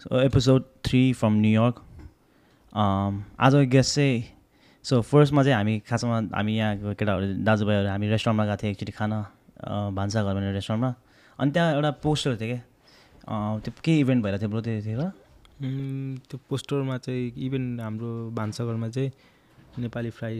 So episode three from New York आजको guest चाहिँ so फर्स्टमा चाहिँ हामी खासमा हामी यहाँको केटाहरू दाजुभाइहरू हामी रेस्टुरेन्टमा गएको थियौँ एकचोटि खाना अँ, भान्साघर भन्ने रेस्टुरेन्टमा अनि त्यहाँ एउटा पोस्टर थियो क्या त्यो के इभेन्ट भइरहेको थियो ब्रो त्यतिखेर उम्, त्यो पोस्टरमा चाहिँ इभन हाम्रो भान्साघरमा चाहिँ नेपाली फ्राइ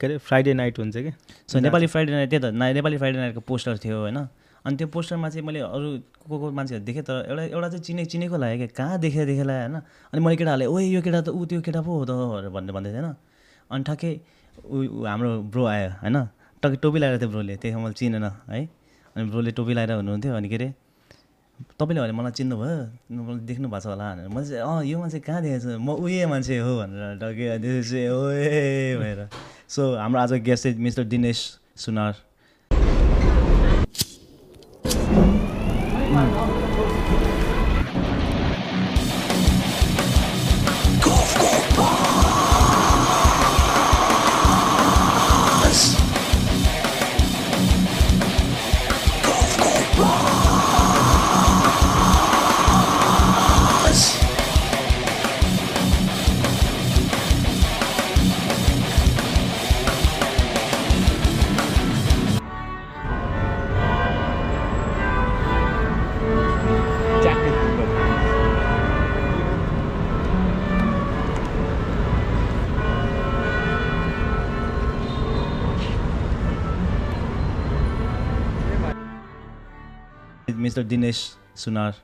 के अरे फ्राइडे नाइट हुन्छ क्या सो नेपाली फ्राइडे नाइट त्यही त नेपाली फ्राइडे नाइटको पोस्टर थियो होइन? अनि त्यो पोस्टरमा चाहिँ मैले अरू को को मान्छेहरू देखेँ तर एउटा एउटा चाहिँ चिने चिनेको लाग्यो क्या कहाँ देखेँ देखेँ लाग्यो होइन? अनि मैले केटाहरूले ओए यो केटा त ऊ त्यो केटा पो हो त भनेर भन्दै भन्दै थिएँ होइन? अनि ठ्याक्कै ऊ हाम्रो ब्रो आयो होइन? टक्कै टोपी लगाएर थियो ब्रोले त्यही मैले चिनेन है? अनि ब्रोले टोपी लगाएर हुनुहुन्थ्यो अनि के अरे तपाईँले भने मलाई चिन्नुभयो मलाई देख्नु भएको छ होला भनेर। मैले चाहिँ अँ यो मान्छे कहाँ देखेको छु? म उयो मान्छे हो भनेर अनि त्यसपछि ओए भनेर। सो हाम्रो आज गेस्ट चाहिँ mister Dinesh Sunar. Mm. Mister Dinesh Sunar.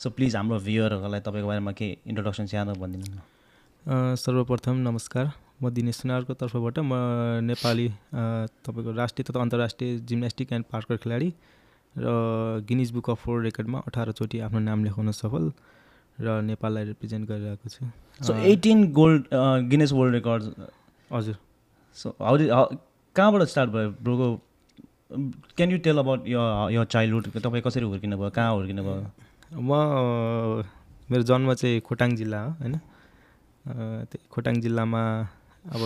So please हाम्रो भ्युवरहरूलाई तपाईँको बारेमा के इन्ट्रोडक्सन सानो भनिदिनु न। सर्वप्रथम नमस्कार। म दिनेश सुनारको तर्फबाट म नेपाली तपाईँको राष्ट्रिय तथा अन्तर्राष्ट्रिय जिम्नास्टिक एन्ड पार्कर खेलाडी र गिनिज बुक अफ वर्ल्ड रेकर्डमा अठारचोटि आफ्नो नाम लेखाउन सफल र नेपाललाई रिप्रेजेन्ट गरिरहेको छु। So eighteen gold Guinness world record. हजुर। सो हाउ कहाँबाट स्टार्ट भयो ब्रोको क्यान यु टेल अबाउट यो यो चाइल्डहुड तपाईँ कसरी हुर्किनु भयो? कहाँ हुर्किनु भयो? म मेरो जन्म चाहिँ खोटाङ जिल्ला हो होइन? त्यही खोटाङ जिल्लामा अब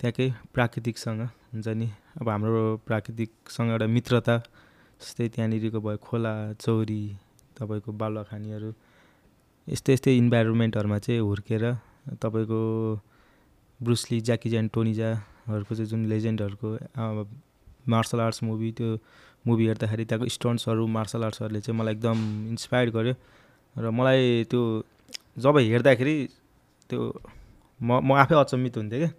त्यहाँकै प्राकृतिकसँग हुन्छ नि। अब हाम्रो प्राकृतिकसँग एउटा मित्रता जस्तै त्यहाँनिरको भयो खोला चौरी तपाईँको बालुवाखानीहरू यस्तै यस्तै इन्भाइरोमेन्टहरूमा चाहिँ हुर्केर तपाईँको ब्रुसली ज्याकी ज्यान टोनिजाहरूको चाहिँ जुन लेजेन्डहरूको मार्सल आर्ट्स मुभी त्यो मुभी हेर्दाखेरि त्यहाँको स्टन्ट्सहरू मार्सल आर्ट्सहरूले चाहिँ मलाई एकदम इन्सपायर गर्यो। र मलाई त्यो जब हेर्दाखेरि त्यो म म आफै अचम्मित हुन्थेँ क्या।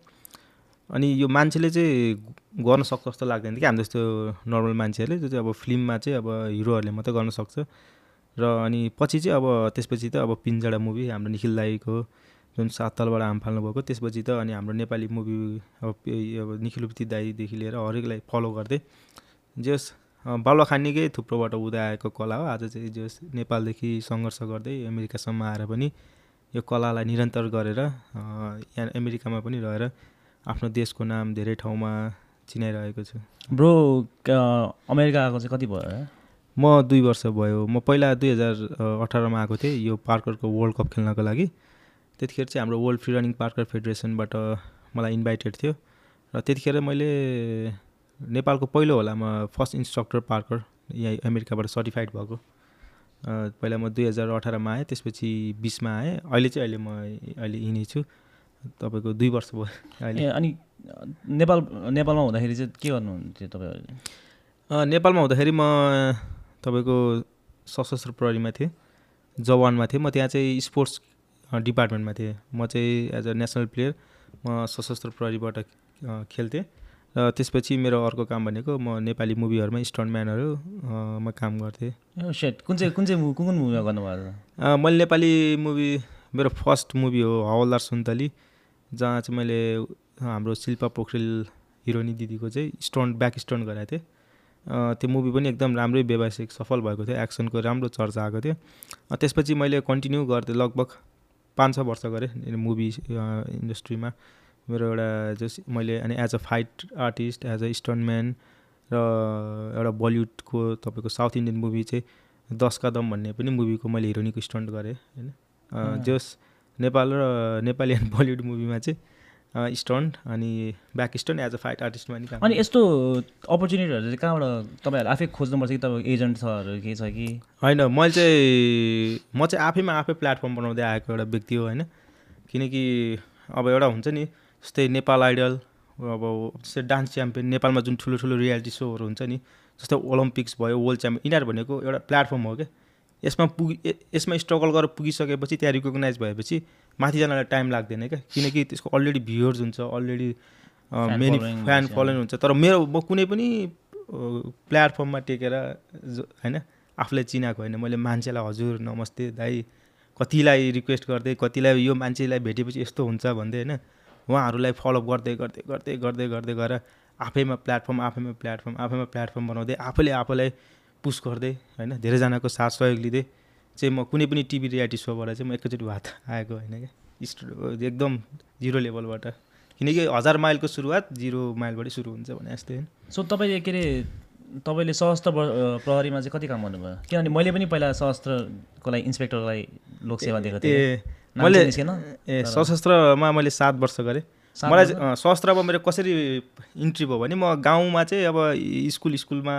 अनि यो मान्छेले चाहिँ गर्न सक्छ जस्तो लाग्दैन कि हाम्रो जस्तो नर्मल मान्छेहरूले त्यो चाहिँ अब फिल्ममा चाहिँ अब हिरोहरूले मात्रै गर्न सक्छ। र अनि पछि चाहिँ अब त्यसपछि त अब पिन्जडा मुभी हाम्रो निखिल दाईको जुन सात तलबाट हाम फाल्नु भएको त्यसपछि त अनि हाम्रो नेपाली मुभी अब अब निखिल उपति दाईदेखि लिएर हरेकलाई फलो गर्दै जस बालुवाखानीकै थुप्रोबाट उदा आएको कला हो। आज चाहिँ जस नेपालदेखि सङ्घर्ष गर्दै अमेरिकासम्म आएर पनि यो कलालाई निरन्तर गरेर यहाँ अमेरिकामा पनि रहेर आफ्नो देशको नाम धेरै ठाउँमा चिनाइरहेको छु। ब्रो अमेरिका आएको चाहिँ कति भयो? म दुई वर्ष भयो। म पहिला दुई हजार अठारमा आएको थिएँ यो पार्करको वर्ल्ड कप खेल्नको लागि। त्यतिखेर चाहिँ हाम्रो वर्ल्ड फ्री रनिङ पार्कर फेडरेसनबाट मलाई इन्भाइटेड थियो। र त्यतिखेर मैले नेपालको पहिलो होला म फर्स्ट इन्स्ट्रक्टर पार्कर यहाँ अमेरिकाबाट सर्टिफाइड भएको। पहिला म दुई हजार अठारमा आएँ त्यसपछि बिसमा आएँ। अहिले चाहिँ अहिले म अहिले यहीँ छु। तपाईँको दुई वर्ष भयो अहिले। अनि नेपाल नेपालमा हुँदाखेरि चाहिँ के गर्नुहुन्थ्यो अ, नेपालमा हुँदाखेरि म तपाईँको सशस्त्र प्रहरीमा थिएँ जवानमा थिएँ। म त्यहाँ चाहिँ स्पोर्ट्स डिपार्टमेन्टमा थिएँ। म चाहिँ एज अ नेसनल प्लेयर म सशस्त्र प्रहरीबाट खेल्थेँ। र त्यसपछि मेरो अर्को काम भनेको म नेपाली मुभीहरूमा स्टन्टम्यानहरू अ, म काम गर्थेँ। सेट कुन चाहिँ कुन चाहिँ मु- कुन कुन मुभीमा गर्नुभएको मैले नेपाली मुभी मेरो फर्स्ट मुभी हो हवलदार सुन्तली जहाँ चाहिँ मैले हाम्रो शिल्पा पोखरेल हिरोनी दिदीको चाहिँ स्टन्ट ब्याक स्टन्ट गराएको थिएँ। त्यो मुभी पनि एकदम राम्रै व्यावसायिक सफल भएको थियो। एक्सनको राम्रो चर्चा आएको थियो। त्यसपछि मैले कन्टिन्यू गर्थेँ लगभग पाँच छ वर्ष गरेँ मुभी इन्डस्ट्रीमा मेरो एउटा जस मैले अनि as a fight artist as a stuntman र एउटा बलिउडको तपाईँको साउथ इन्डियन मुभी चाहिँ दस कदम भन्ने पनि मुभीको मैले हिरोनीको स्टन्ट गरेँ होइन। जस नेपाल र नेपाली एन्ड बलिउड मुभीमा चाहिँ स्टन्ट अनि back stunt as a fight आर्टिस्टमा नि अनि यस्तो अपर्च्युनिटीहरू चाहिँ कहाँबाट तपाईँहरू आफै खोज्नुपर्छ कि तपाईँको एजेन्ट छहरू केही छ कि? होइन मैले चाहिँ म चाहिँ आफैमा आफै प्लेटफर्म बनाउँदै आएको एउटा व्यक्ति हो होइन। किनकि अब एउटा हुन्छ नि जस्तै नेपाल आइडल अब जस्तै डान्स च्याम्पियन नेपालमा जुन ठुलो ठुलो रियालिटी सोहरू हुन्छ नि जस्तै ओलम्पिक्स भयो वर्ल्ड च्याम्पियन यिनीहरू भनेको एउटा प्लेटफर्म हो क्या। यसमा पुगि यसमा स्ट्रगल गरेर पुगिसकेपछि त्यहाँ रिकगनाइज भएपछि माथि जानलाई टाइम लाग्दैन क्या? किनकि त्यसको अलरेडी भ्युवर्स हुन्छ अलरेडी मेनी फ्यान। फलोइङ हुन्छ तर मेरो म कुनै पनि प्लेटफर्ममा टेकेर जो- होइन आफूलाई चिनाएको होइन। मैले मान्छेलाई हजुर नमस्ते दाई कतिलाई रिक्वेस्ट गर्दै कतिलाई यो मान्छेलाई भेटेपछि यस्तो हुन्छ भन्दै होइन उहाँहरूलाई फलोअप गर्दै गर्दै गर्दै गर्दै गर्दै गएर आफैमा प्लेटफर्म आफैमा प्लेटफर्म आफैमा प्लेटफर्म बनाउँदै आफैले आफूलाई पुस गर्दै होइन धेरैजनाको साथ सहयोग लिँदै चाहिँ म कुनै पनि टिभी रियालिटी सोबाट चाहिँ म एकैचोटि भात आएको होइन क्या। स्टु एकदम जिरो लेभलबाट। किनकि हजार माइलको सुरुवात जिरो माइलबाटै सुरु हुन्छ भने जस्तै होइन। सो तपाईँले के अरे तपाईँले सशस्त्र प्रहरीमा चाहिँ कति काम गर्नुभयो? किनभने मैले पनि पहिला सशस्त्रको लागि इन्सपेक्टरलाई लोकसेवा दिएको थिएँ। मैले ए सशस्त्रमा मैले सात वर्ष गरेँ। मलाई सशस्त्रमा मेरो कसरी इन्ट्री भयो भने म गाउँमा चाहिँ अब स्कुल स्कुलमा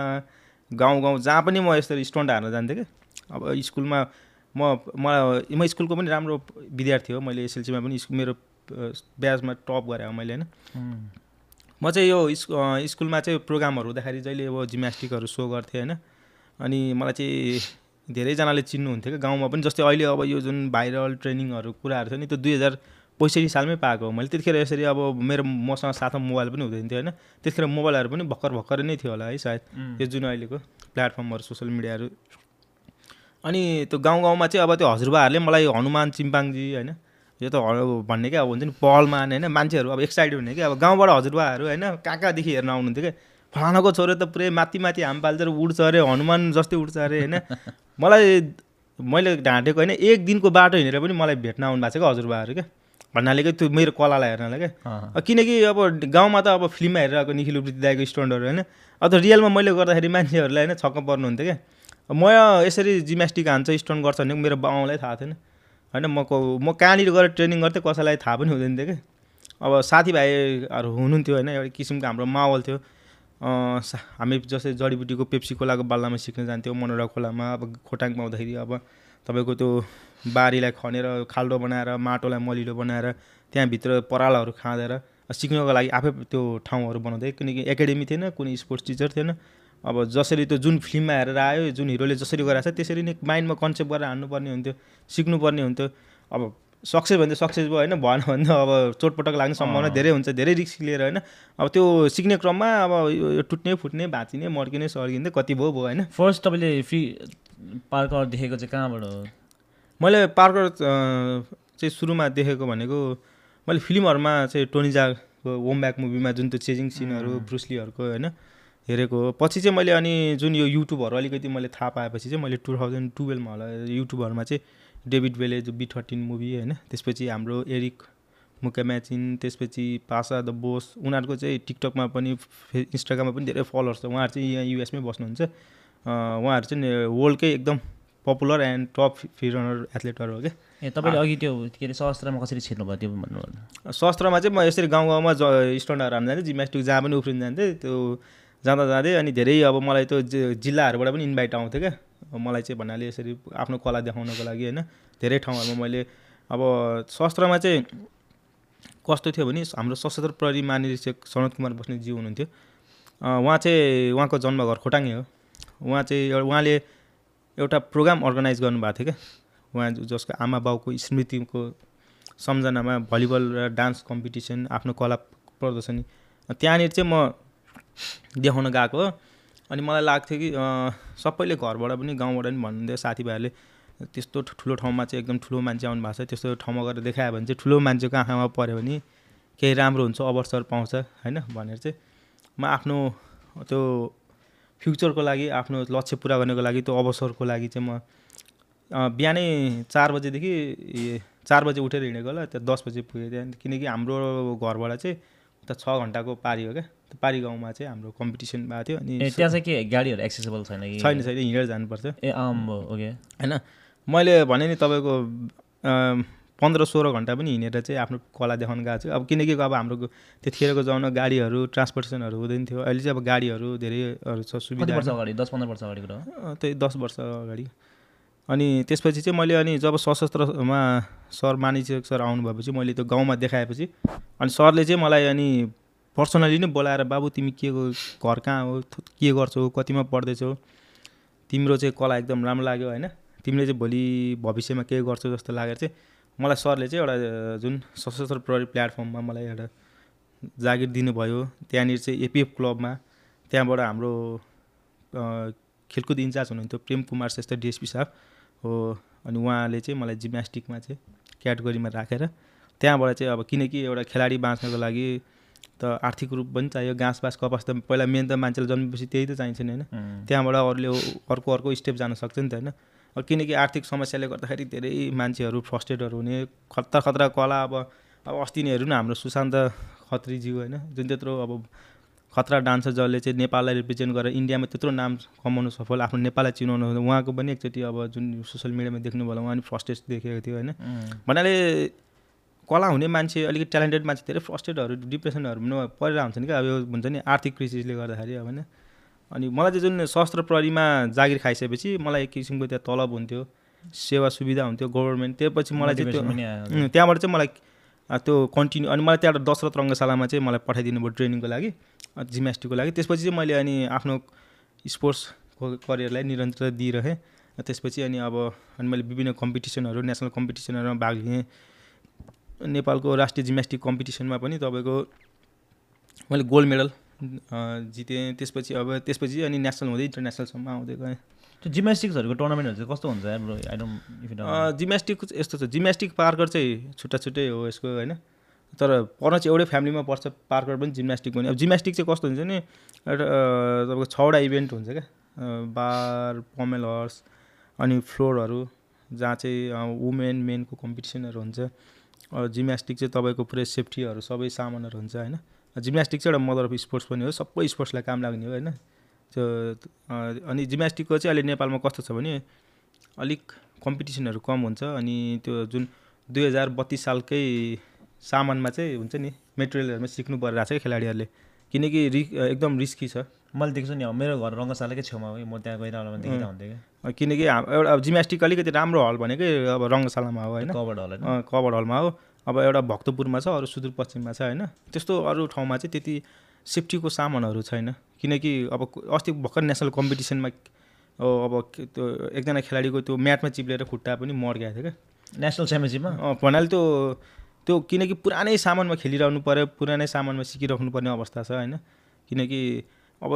गाउँ गाउँ जहाँ पनि म यसरी स्टन्ट हार्न जान्थेँ कि अब स्कुलमा म मलाई म स्कुलको पनि राम्रो विद्यार्थी हो। मैले एसएलसीमा पनि मेरो ब्याजमा टप गरेँ मैले होइन। म चाहिँ यो स्कुलमा चाहिँ प्रोग्रामहरू हुँदाखेरि जहिले अब जिम्नास्टिकहरू सो गर्थेँ होइन। अनि मलाई चाहिँ धेरैजनाले चिन्नुहुन्थ्यो क्या गाउँमा पनि। जस्तै अहिले अब यो जुन भाइरल ट्रेनिङहरू कुराहरू छ नि त्यो दुई हजार पैँसठी सालमै पाएको हो। मैले त्यतिखेर यसरी अब मेरो मसँग साथमा मोबाइल पनि हुँदैन थियो होइन। त्यतिखेर मोबाइलहरू पनि भर्खर भर्खर नै थियो होला है सायद। यो जुन अहिलेको प्लेटफर्महरू सोसियल मिडियाहरू अनि त्यो गाउँ गाउँमा चाहिँ अब त्यो हजुरबाहरूले मलाई हनुमान चिम्पाङजी होइन यो त भन्ने क्या अब हुन्छ नि पहलमान होइन मान्छेहरू अब एक्साइटेड हुने क्या अब गाउँबाट हजुरबाहरू होइन कहाँ कहाँदेखि हेर्न आउनुहुन्थ्यो क्या। फलानाको छोरो त पुरै माथि माथि हाम पाल्छ उड्छ अरे हनुमान जस्तै उड्छ अरे होइन। मलाई मैले ढाँटेको होइन एक दिनको बाटो हिँडेर पनि मलाई भेट्न आउनु भएको छ क्या हजुरबाहरू क्या। भन्नाले क्या त्यो मेरो कलालाई हेर्नलाई क्या। किनकि अब गाउँमा त अब फिल्ममा हेरेर आएको निखिल उप्रेती दाईको स्टन्टहरू होइन। अब त रियलमा मैले गर्दाखेरि मान्छेहरूलाई होइन छक्क पर्नुहुन्थ्यो क्या। म यसरी जिम्नास्टिक हान्छ स्टन्ट गर्छ भने मेरो बाउलाई थाहा थिएन। होइन म को- म कहाँनिर गएर ट्रेनिङ गर्थेँ कसैलाई थाहा पनि हुँदैन थियो क्या अब साथीभाइहरू हुनुहुन्थ्यो होइन एउटा किसिमको हाम्रो माहौल थियो। हामी जस्तै जडीबुटीको पेप्सी खोलाको बाल्लामा सिक्न जान्थ्यौँ मनोरा खोलामा। अब खोटाङमा आउँदाखेरि अब तपाईँको त्यो बारीलाई खनेर खाल्डो बनाएर माटोलाई मलिलो बनाएर त्यहाँभित्र परालहरू खाँदेर सिक्नको लागि आफै त्यो ठाउँहरू बनाउँदै किनकि एकाडेमी थिएन कुनै स्पोर्ट्स टिचर थिएन। अब जसरी त्यो जुन फिल्ममा हेरेर आयो जुन हिरोले जसरी गराएको छ त्यसरी नै माइन्डमा कन्सेप्ट गरेर हान्नुपर्ने हुन्थ्यो सिक्नुपर्ने हुन्थ्यो। अब सक्सेस भने त सक्सेस भयो होइन? भएन भने अब चोटपटक लाग्ने सम्भावना धेरै हुन्छ धेरै रिस्क लिएर होइन? अब त्यो सिक्ने क्रममा अब यो टुट्ने फुट्ने भाँचिने मर्किने सर्किँदै कति भयो भयो होइन? फर्स्ट तपाईँले फ्री पार्कर देखेको चाहिँ कहाँबाट हो? मैले पार्कर चाहिँ सुरुमा देखेको भनेको मैले फिल्महरूमा चाहिँ टोनिजाको होम ब्याक मुभीमा जुन त्यो चेजिङ सिनहरू ब्रुसलीहरूको होइन? हेरेको हो। पछि चाहिँ मैले अनि जुन यो युट्युबहरू अलिकति मैले थाहा पाएपछि चाहिँ मैले टु थाउजन्ड टुवेल्भमा होला युट्युबहरूमा चाहिँ डेभिड वेले जो बी थर्टिन मुभी होइन त्यसपछि हाम्रो एरिक मुकेम्याचिन त्यसपछि पासा द बोस उनीहरूको चाहिँ टिकटकमा पनि फे- इन्स्टाग्राममा पनि धेरै फलोवर्स छ। उहाँहरू चाहिँ यहाँ युएसमै बस्नुहुन्छ। उहाँहरू चाहिँ वर्ल्डकै एकदम popular and top free runner एथलेटहरू हो क्या। ए तपाईँले अघि त्यो के अरे सहस्त्रमा कसरी छिर्नुभयो त्यो भन्नु शस्त्रमा चाहिँ म यसरी गाउँ गाउँमा ज स्टन्टहरू हाल्नु जान्थेँ जिम्नास्टिक जहाँ पनि उफ्रिनु जान्थेँ त्यो जाँदा जाँदै अनि धेरै अब मलाई त्यो जिल्लाहरूबाट पनि इन्भाइट आउँथ्यो क्या। मलाई चाहिँ भन्नाले यसरी आफ्नो कला देखाउनको लागि होइन धेरै ठाउँहरूमा मैले अब शस्त्रमा चाहिँ कस्तो थियो भने हाम्रो सशस्त्र प्रहरी महानिरीक्षक सनत कुमार बस्नेतजी हुनुहुन्थ्यो। उहाँ चाहिँ उहाँको जन्मघर खोटाङै हो। उहाँ चाहिँ उहाँले एउटा प्रोग्राम अर्गनाइज गर्नुभएको थियो क्या। उहाँ जसको आमा बाउको स्मृतिको सम्झनामा भलिबल र डान्स कम्पिटिसन आफ्नो कला प्रदर्शनी त्यहाँनिर चाहिँ म देखाउन गएको अनि मलाई लाग्थ्यो कि सबैले घरबाट पनि गाउँबाट पनि भन्नुहुन्थ्यो साथीभाइहरूले त्यस्तो ठुलो ठाउँमा चाहिँ एकदम ठुलो मान्छे आउनु भएको छ त्यस्तो ठाउँमा गएर देखायो भने चाहिँ ठुलो मान्छेको आँखामा पऱ्यो भने केही राम्रो हुन्छ अवसर पाउँछ। होइन भनेर चाहिँ म आफ्नो त्यो फ्युचरको लागि आफ्नो लक्ष्य पुरा गर्नको लागि त्यो अवसरको लागि चाहिँ म बिहानै चार बजेदेखि चार बजे उठेर हिँडेको होला त्यहाँ दस बजे पुगेँ त्यहाँ किनकि हाम्रो घरबाट चाहिँ उता छ घन्टाको पारी हो क्या? त्यो पारी गाउँमा चाहिँ हाम्रो कम्पिटिसन भएको थियो अनि त्यहाँ चाहिँ के गाडीहरू एक्सेसिबल छैन कि? छैन छैन हिँडेर जानुपर्छ ए आम ओके। होइन मैले भने नि तपाईँको पन्ध्र सोह्र घन्टा पनि हिँडेर चाहिँ आफ्नो कला देखाउन गएको छु। अब किनकि अब हाम्रो त्यतिखेरको जमाना गाडीहरू ट्रान्सपोर्टेसनहरू हुँदैन थियो। अहिले चाहिँ अब गाडीहरू धेरैहरू छ सुविधा वर्ष अगाडि? दस पन्ध्र वर्ष अगाडिको कुरा हो। अँ, त्यही दस वर्ष अगाडि। अनि त्यसपछि चाहिँ मैले अनि जब सशस्त्रमा सर मानिसक सर आउनु भएपछि मैले त्यो गाउँमा देखाएपछि अनि सरले चाहिँ मलाई अनि पर्सनली नै बोलाएर बाबु तिमी के घर कहाँ हो? के गर्छौ? कतिमा पढ्दैछौ? तिम्रो चाहिँ कला एकदम राम्रो लाग्यो होइन? तिमीले चाहिँ भोलि भविष्यमा के गर्छौ जस्तो लागेर चाहिँ मलाई सरले चाहिँ एउटा जुन सशस्त्र प्रहरी प्लेटफर्ममा मलाई एउटा जागिर दिनुभयो त्यहाँनिर चाहिँ एपिएफ क्लबमा त्यहाँबाट हाम्रो खेलकुद इन्चार्ज हुनुहुन्थ्यो प्रेम कुमार श्रेष्ठ डिएसपी साहब। हो अनि उहाँले चाहिँ मलाई जिम्नास्टिकमा चाहिँ क्याटेगोरीमा राखेर त्यहाँबाट चाहिँ अब किनकि एउटा खेलाडी बाँच्नको लागि त आर्थिक रूप पनि चाहियो घाँस बाँस कपास त पहिला मेन त मान्छेले जन्मेपछि त्यही त चाहिन्छ नि होइन त्यहाँबाट अरूले अर्को अर्को स्टेप जान सक्छ नि त होइन। अब किनकि आर्थिक समस्याले गर्दाखेरि धेरै मान्छेहरू फ्रस्ट्रेटहरू हुने खतरा खतरा कला अब अब अस्ति नै हेरौँ न हाम्रो सुशान्त खत्रीज्यू होइन जुन त्यत्रो अब खतरा डान्सर जसले चाहिँ नेपाललाई रिप्रेजेन्ट गरेर इन्डियामा त्यत्रो नाम कमाउनु सफल आफ्नो नेपाललाई चिनाउनु उहाँको पनि एकचोटि अब जुन सोसियल मिडियामा देख्नुभयो होला उहाँ पनि फ्रस्ट्रेट देखेको थियो होइन। भन्नाले कला हुने मान्छे अलिकति ट्यालेन्टेड मान्छे धेरै फ्रस्ट्रेटहरू डिप्रेसनहरू पनि परिरहेको हुन्छ नि क्या। अब यो हुन्छ नि आर्थिक क्रिसिसले गर्दाखेरि अब होइन। अनि मलाई चाहिँ जुन सशस्त्र प्रहरीमा जागिर खाइसकेपछि मलाई एक किसिमको त्यहाँ तलब हुन्थ्यो सेवा सुविधा हुन्थ्यो गभर्मेन्ट त्यसपछि मलाई चाहिँ त्यो त्यहाँबाट चाहिँ मलाई त्यो कन्टिन्यू अनि मलाई त्यहाँबाट दशरथ रङ्गशालामा चाहिँ मलाई पठाइदिनु भयो ट्रेनिङको लागि जिम्नास्टिकको लागि। त्यसपछि चाहिँ मैले अनि आफ्नो स्पोर्ट्सको करियरलाई निरन्तरता दिइरहेँ। त्यसपछि अनि अब अनि मैले विभिन्न कम्पिटिसनहरू नेसनल कम्पिटिसनहरूमा भाग लिएँ। नेपालको राष्ट्रिय जिम्नास्टिक कम्पिटिसनमा पनि तपाईँको मैले गोल्ड मेडल जितेँ। त्यसपछि अब त्यसपछि अनि नेसनल हुँदै इन्टरनेसनलसम्म आउँदै गएँ। त्यो जिम्नास्टिक्सहरूको टुर्नामेन्टहरू चाहिँ कस्तो हुन्छ आई डोन्ट जिम्नास्टिक यस्तो छ। जिम्नास्टिक पार्कर चाहिँ छुट्टा छुट्टै हो यसको होइन? तर पर्न चाहिँ एउटै फ्यामिलीमा पर्छ पार्कर पनि जिम्नास्टिक पनि। अब जिम्नास्टिक चाहिँ कस्तो हुन्छ नि एउटा तपाईँको छवटा इभेन्ट हुन्छ क्या। बार पमेल हर्स अनि फ्लोरहरू जहाँ चाहिँ वुमेन मेनको कम्पिटिसनहरू हुन्छ। जिम्नास्टिक चाहिँ तपाईँको पुरै सेफ्टीहरू सबै सामानहरू हुन्छ होइन? जिम्नास्टिक चाहिँ एउटा मदर अफ स्पोर्ट्स पनि हो। सबै स्पोर्ट्सलाई काम लाग्ने हो होइन? त्यो अनि जिम्नास्टिकको चाहिँ अहिले नेपालमा कस्तो छ भने अलिक कम्पिटिसनहरू कम हुन्छ अनि त्यो जुन दुई हजार बत्तिस सालकै सामानमा चाहिँ हुन्छ नि मेटेरियलहरूमा सिक्नु परिरहेको छ क्या खेलाडीहरूले। किनकि रि एकदम रिस्की छ। मैले देख्छु नि अब मेरो घर रङ्गशालाकै छेउमा हो। कि म त्यहाँ गएर देखिरहेको हुन्थेँ कि किनकि एउटा अब जिम्नास्टिक अलिकति राम्रो हल भनेकै अब रङ्गशालामा हो होइन। कभर्ड होला अँ, कभर हलमा हो। अब एउटा भक्तपुरमा छ अरू सुदूरपश्चिममा छ होइन। त्यस्तो अरू ठाउँमा चाहिँ त्यति सेफ्टीको सामानहरू छैन। किनकि अब अस्ति भर्खर नेसनल कम्पिटिसनमा अब त्यो एकजना खेलाडीको त्यो म्याटमा चिप्लेर खुट्टा पनि मर्गएको थियो क्या। नेसनल च्याम्पियनसिपमा? भन्नाले त्यो त्यो किनकि पुरानै सामानमा खेलिरहनु पऱ्यो पुरानै सामानमा सिकिराख्नु पर्ने अवस्था छ होइन। किनकि अब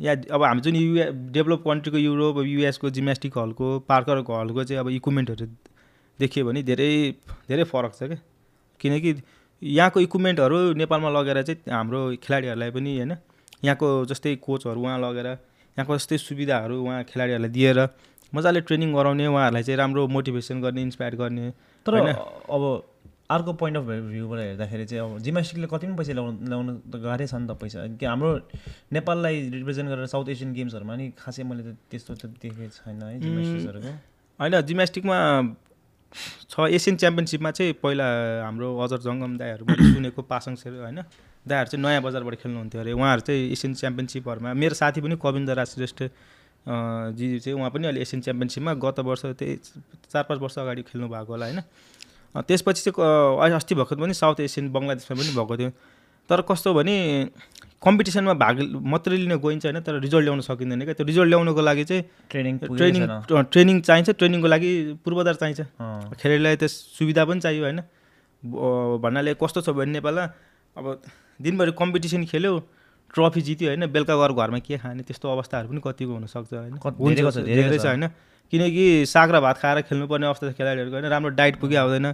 यहाँ अब हामी जुन युए डेभलप कन्ट्रीको युरोप युएसको जिम्नास्टिक हलको पार्करको हलको चाहिँ अब इक्विपमेन्टहरू देखियो भने धेरै धेरै फरक छ क्या। किनकि यहाँको इक्विपमेन्टहरू नेपालमा लगेर चाहिँ हाम्रो खेलाडीहरूलाई पनि होइन यहाँको जस्तै कोचहरू उहाँ लगेर यहाँको जस्तै सुविधाहरू उहाँ खेलाडीहरूलाई दिएर मजाले ट्रेनिङ गराउने उहाँहरूलाई चाहिँ राम्रो मोटिभेसन गर्ने इन्सपायर गर्ने तर? अब अर्को पोइन्ट अफ भ्यूबाट हेर्दाखेरि चाहिँ अब जिम्नास्टिकले कति पनि पैसा ल्याउनु ल्याउनु त गाह्रै छ नि त पैसा। कि हाम्रो नेपाललाई रिप्रेजेन्ट गरेर साउथ एसियन गेम्सहरूमा नि खासै मैले त त्यस्तो त देखेको छैन है जिम्नास्टिक्सहरूको। होइन जिम्नास्टिकमा छ एसियन च्याम्पियनसिपमा चाहिँ पहिला हाम्रो अजर जङ्गम दाईहरू मैले सुनेको पासाङ सेर होइन? दाईहरू चाहिँ नयाँ बजारबाट खेल्नुहुन्थ्यो अरे। उहाँहरू चाहिँ एसियन च्याम्पियनसिपहरूमा मेरो साथी पनि कविन्द राज श्रेष्ठ जी चाहिँ उहाँ पनि अहिले एसियन च्याम्पियनसिपमा गत वर्ष त्यही चार पाँच वर्ष अगाडि खेल्नु भएको होला होइन? त्यसपछि चाहिँ अस्ति भर्खर पनि साउथ एसियन बङ्गलादेशमा पनि भएको थियो। तर कस्तो भने कम्पिटिसनमा भाग मात्रै लिन गइन्छ होइन तर रिजल्ट ल्याउन सकिँदैन क्या। त्यो रिजल्ट ल्याउनको लागि चाहिँ ट्रेनिङ ट्रेनिङ ट्रेनिङ चाहिन्छ ट्रेनिङको लागि पूर्वाधार चाहिन्छ। खेलाडीलाई त सुविधा पनि चाहियो होइन? भन्नाले कस्तो छ भने नेपालमा अब दिनभरि कम्पिटिसन खेल्यो ट्रफी जित्यो होइन बेलुका गएर घरमा के खाने त्यस्तो अवस्थाहरू पनि कतिको हुनसक्छ होइन। धेरै छ। होइन। किनकि साग र भात खाएर खेल्नुपर्ने अवस्था छ खेलाडीहरूको होइन। राम्रो डाइट पुगि आउँदैन।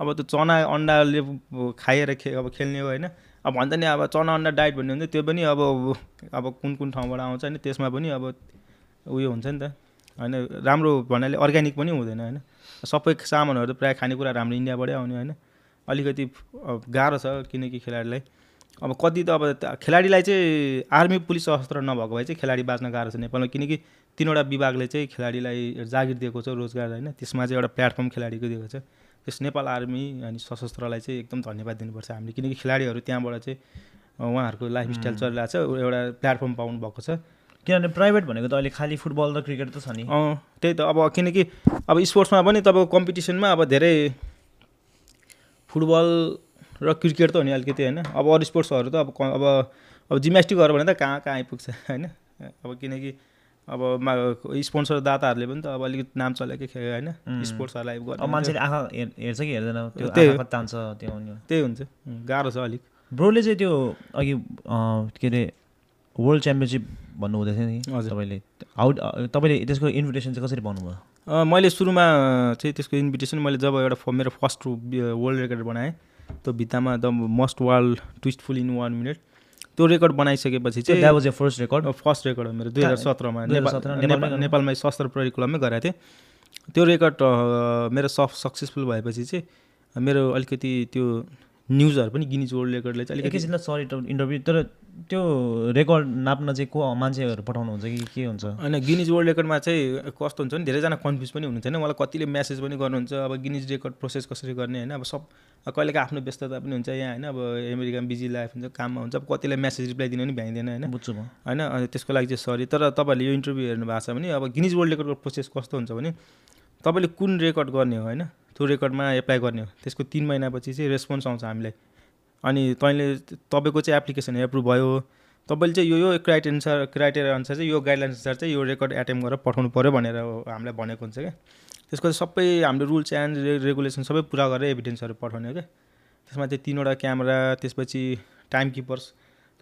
अब त्यो चना अन्डाले खाएर खे अब खेल्ने हो होइन। अब भन्दा नि अब चना अन्डा डाइट भन्ने हुन्छ त्यो पनि अब अब कुन कुन ठाउँबाट आउँछ होइन त्यसमा पनि अब उयो हुन्छ नि त। होइन राम्रो भन्नाले अर्ग्यानिक पनि हुँदैन होइन। सबै सामानहरू त प्रायः खानेकुरा हाम्रो इन्डियाबाटै आउने होइन। अलिकति अब गाह्रो छ किनकि खेलाडीलाई। अब कति त अब खेलाडीलाई चाहिँ आर्मी पुलिस सशस्त्र नभएको भए चाहिँ खेलाडी बाँच्न गाह्रो छ नेपालमा किनकि तिनवटा विभागले चाहिँ खेलाडीलाई जागिर दिएको छ रोजगार होइन? त्यसमा चाहिँ एउटा प्लेटफर्म खेलाडीको दिएको छ। त्यस नेपाल आर्मी अनि सशस्त्रलाई चाहिँ एकदम धन्यवाद दिनुपर्छ हामीले किनकि खेलाडीहरू त्यहाँबाट चाहिँ उहाँहरूको लाइफस्टाइल चलिरहेको छ एउटा प्लेटफर्म पाउनु भएको छ। किनभने प्राइभेट भनेको त अहिले खालि फुटबल र क्रिकेट त छ नि। अँ त्यही त। अब किनकि अब स्पोर्ट्समा पनि तपाईँको कम्पिटिसनमा अब धेरै फुटबल र क्रिकेट त हो नि अलिकति होइन। अब अरू स्पोर्ट्सहरू त अब अब अब जिम्नास्टिकहरू भने त कहाँ कहाँ आइपुग्छ होइन? अब किनकि अब स्पोन्सर दाताहरूले पनि त अब अलिकति नाम चलेकै खेल होइन. स्पोर्ट्सहरूलाई मान्छेले आँखा हेर- हेर्छ कि हेर्दैन त्यो तान्छ त्यो। त्यही हुन्छ गाह्रो छ अलिक। ब्रोले चाहिँ त्यो अघि के अरे वर्ल्ड च्याम्पियनसिप भन्नुहुँदै थियो नि हजुर। तपाईँले। हाउ तपाईँले त्यसको इन्भिटेसन चाहिँ कसरी पाउनुभयो? अँ, मैले सुरुमा चाहिँ त्यसको इन्भिटेसन मैले जब एउटा मेरो फर्स्ट वर्ल्ड रेकर्ड बनाएँ त्यो भित्तामा the most world twist full in one minute त्यो रेकर्ड बनाइसकेपछि चाहिँ that was a first record first record हो मेरो दुई हजार सत्रमा। 2017 नेपालमै सशस्त्र परिकुलममै गराएको थिएँ। त्यो रेकर्ड मेरो सफ सक्सेसफुल भएपछि चाहिँ मेरो अलिकति त्यो न्युजहरू पनि गिनिज वर्ल्ड रेकर्डले चाहिँ अलिकति एकैछिनलाई सरी इन्टरभ्यू तर त्यो रेकर्ड नाप्न चाहिँ को मान्छेहरू पठाउनुहुन्छ कि के हुन्छ? होइन गिनिज वर्ल्ड रेकर्डमा चाहिँ कस्तो हुन्छ भने धेरैजना कन्फ्युज पनि हुनुहुन्छ होइन। मलाई कतिले म्यासेज पनि गर्नुहुन्छ अब गिनिज रेकर्ड प्रोसेस कसरी गर्ने होइन। अब सब कहिलेका आफ्नो व्यस्तता पनि हुन्छ यहाँ होइन। अब अमेरिकामा बिजी लाइफ हुन्छ काममा हुन्छ। अब कतिलाई म्यासेज रिप्लाई दिन पनि भ्याइँदैन होइन। बुझ्छु म। होइन अनि त्यसको लागि चाहिँ सरी। तर तपाईँहरूले यो इन्टरभ्यू हेर्नु भएको छ भने अब गिनिज वर्ल्ड रेकर्डको प्रोसेस कस्तो हुन्छ भने तपाईँले कुन रेकर्ड गर्ने हो होइन? त्यो रेकर्डमा एप्लाई गर्ने हो। त्यसको तिन महिनापछि चाहिँ रेस्पोन्स आउँछ हामीलाई। अनि तैँले तपाईँको चाहिँ एप्लिकेसन एप्रुभ भयो। तपाईँले चाहिँ यो यो क्राइटेरिया अनुसार क्राइटेरिया अनुसार चाहिँ यो गाइडलाइन्स अनुसार चाहिँ यो रेकर्ड एटेम्प गरेर पठाउनु पऱ्यो भनेर हामीलाई भनेको हुन्छ क्या। त्यसको सबै हाम्रो रुल्स एन्ड रेगुलेसन सबै पुरा गरेर एभिडेन्सहरू पठाउने हो क्या। त्यसमा चाहिँ तिनवटा क्यामेरा त्यसपछि टाइम किपर्स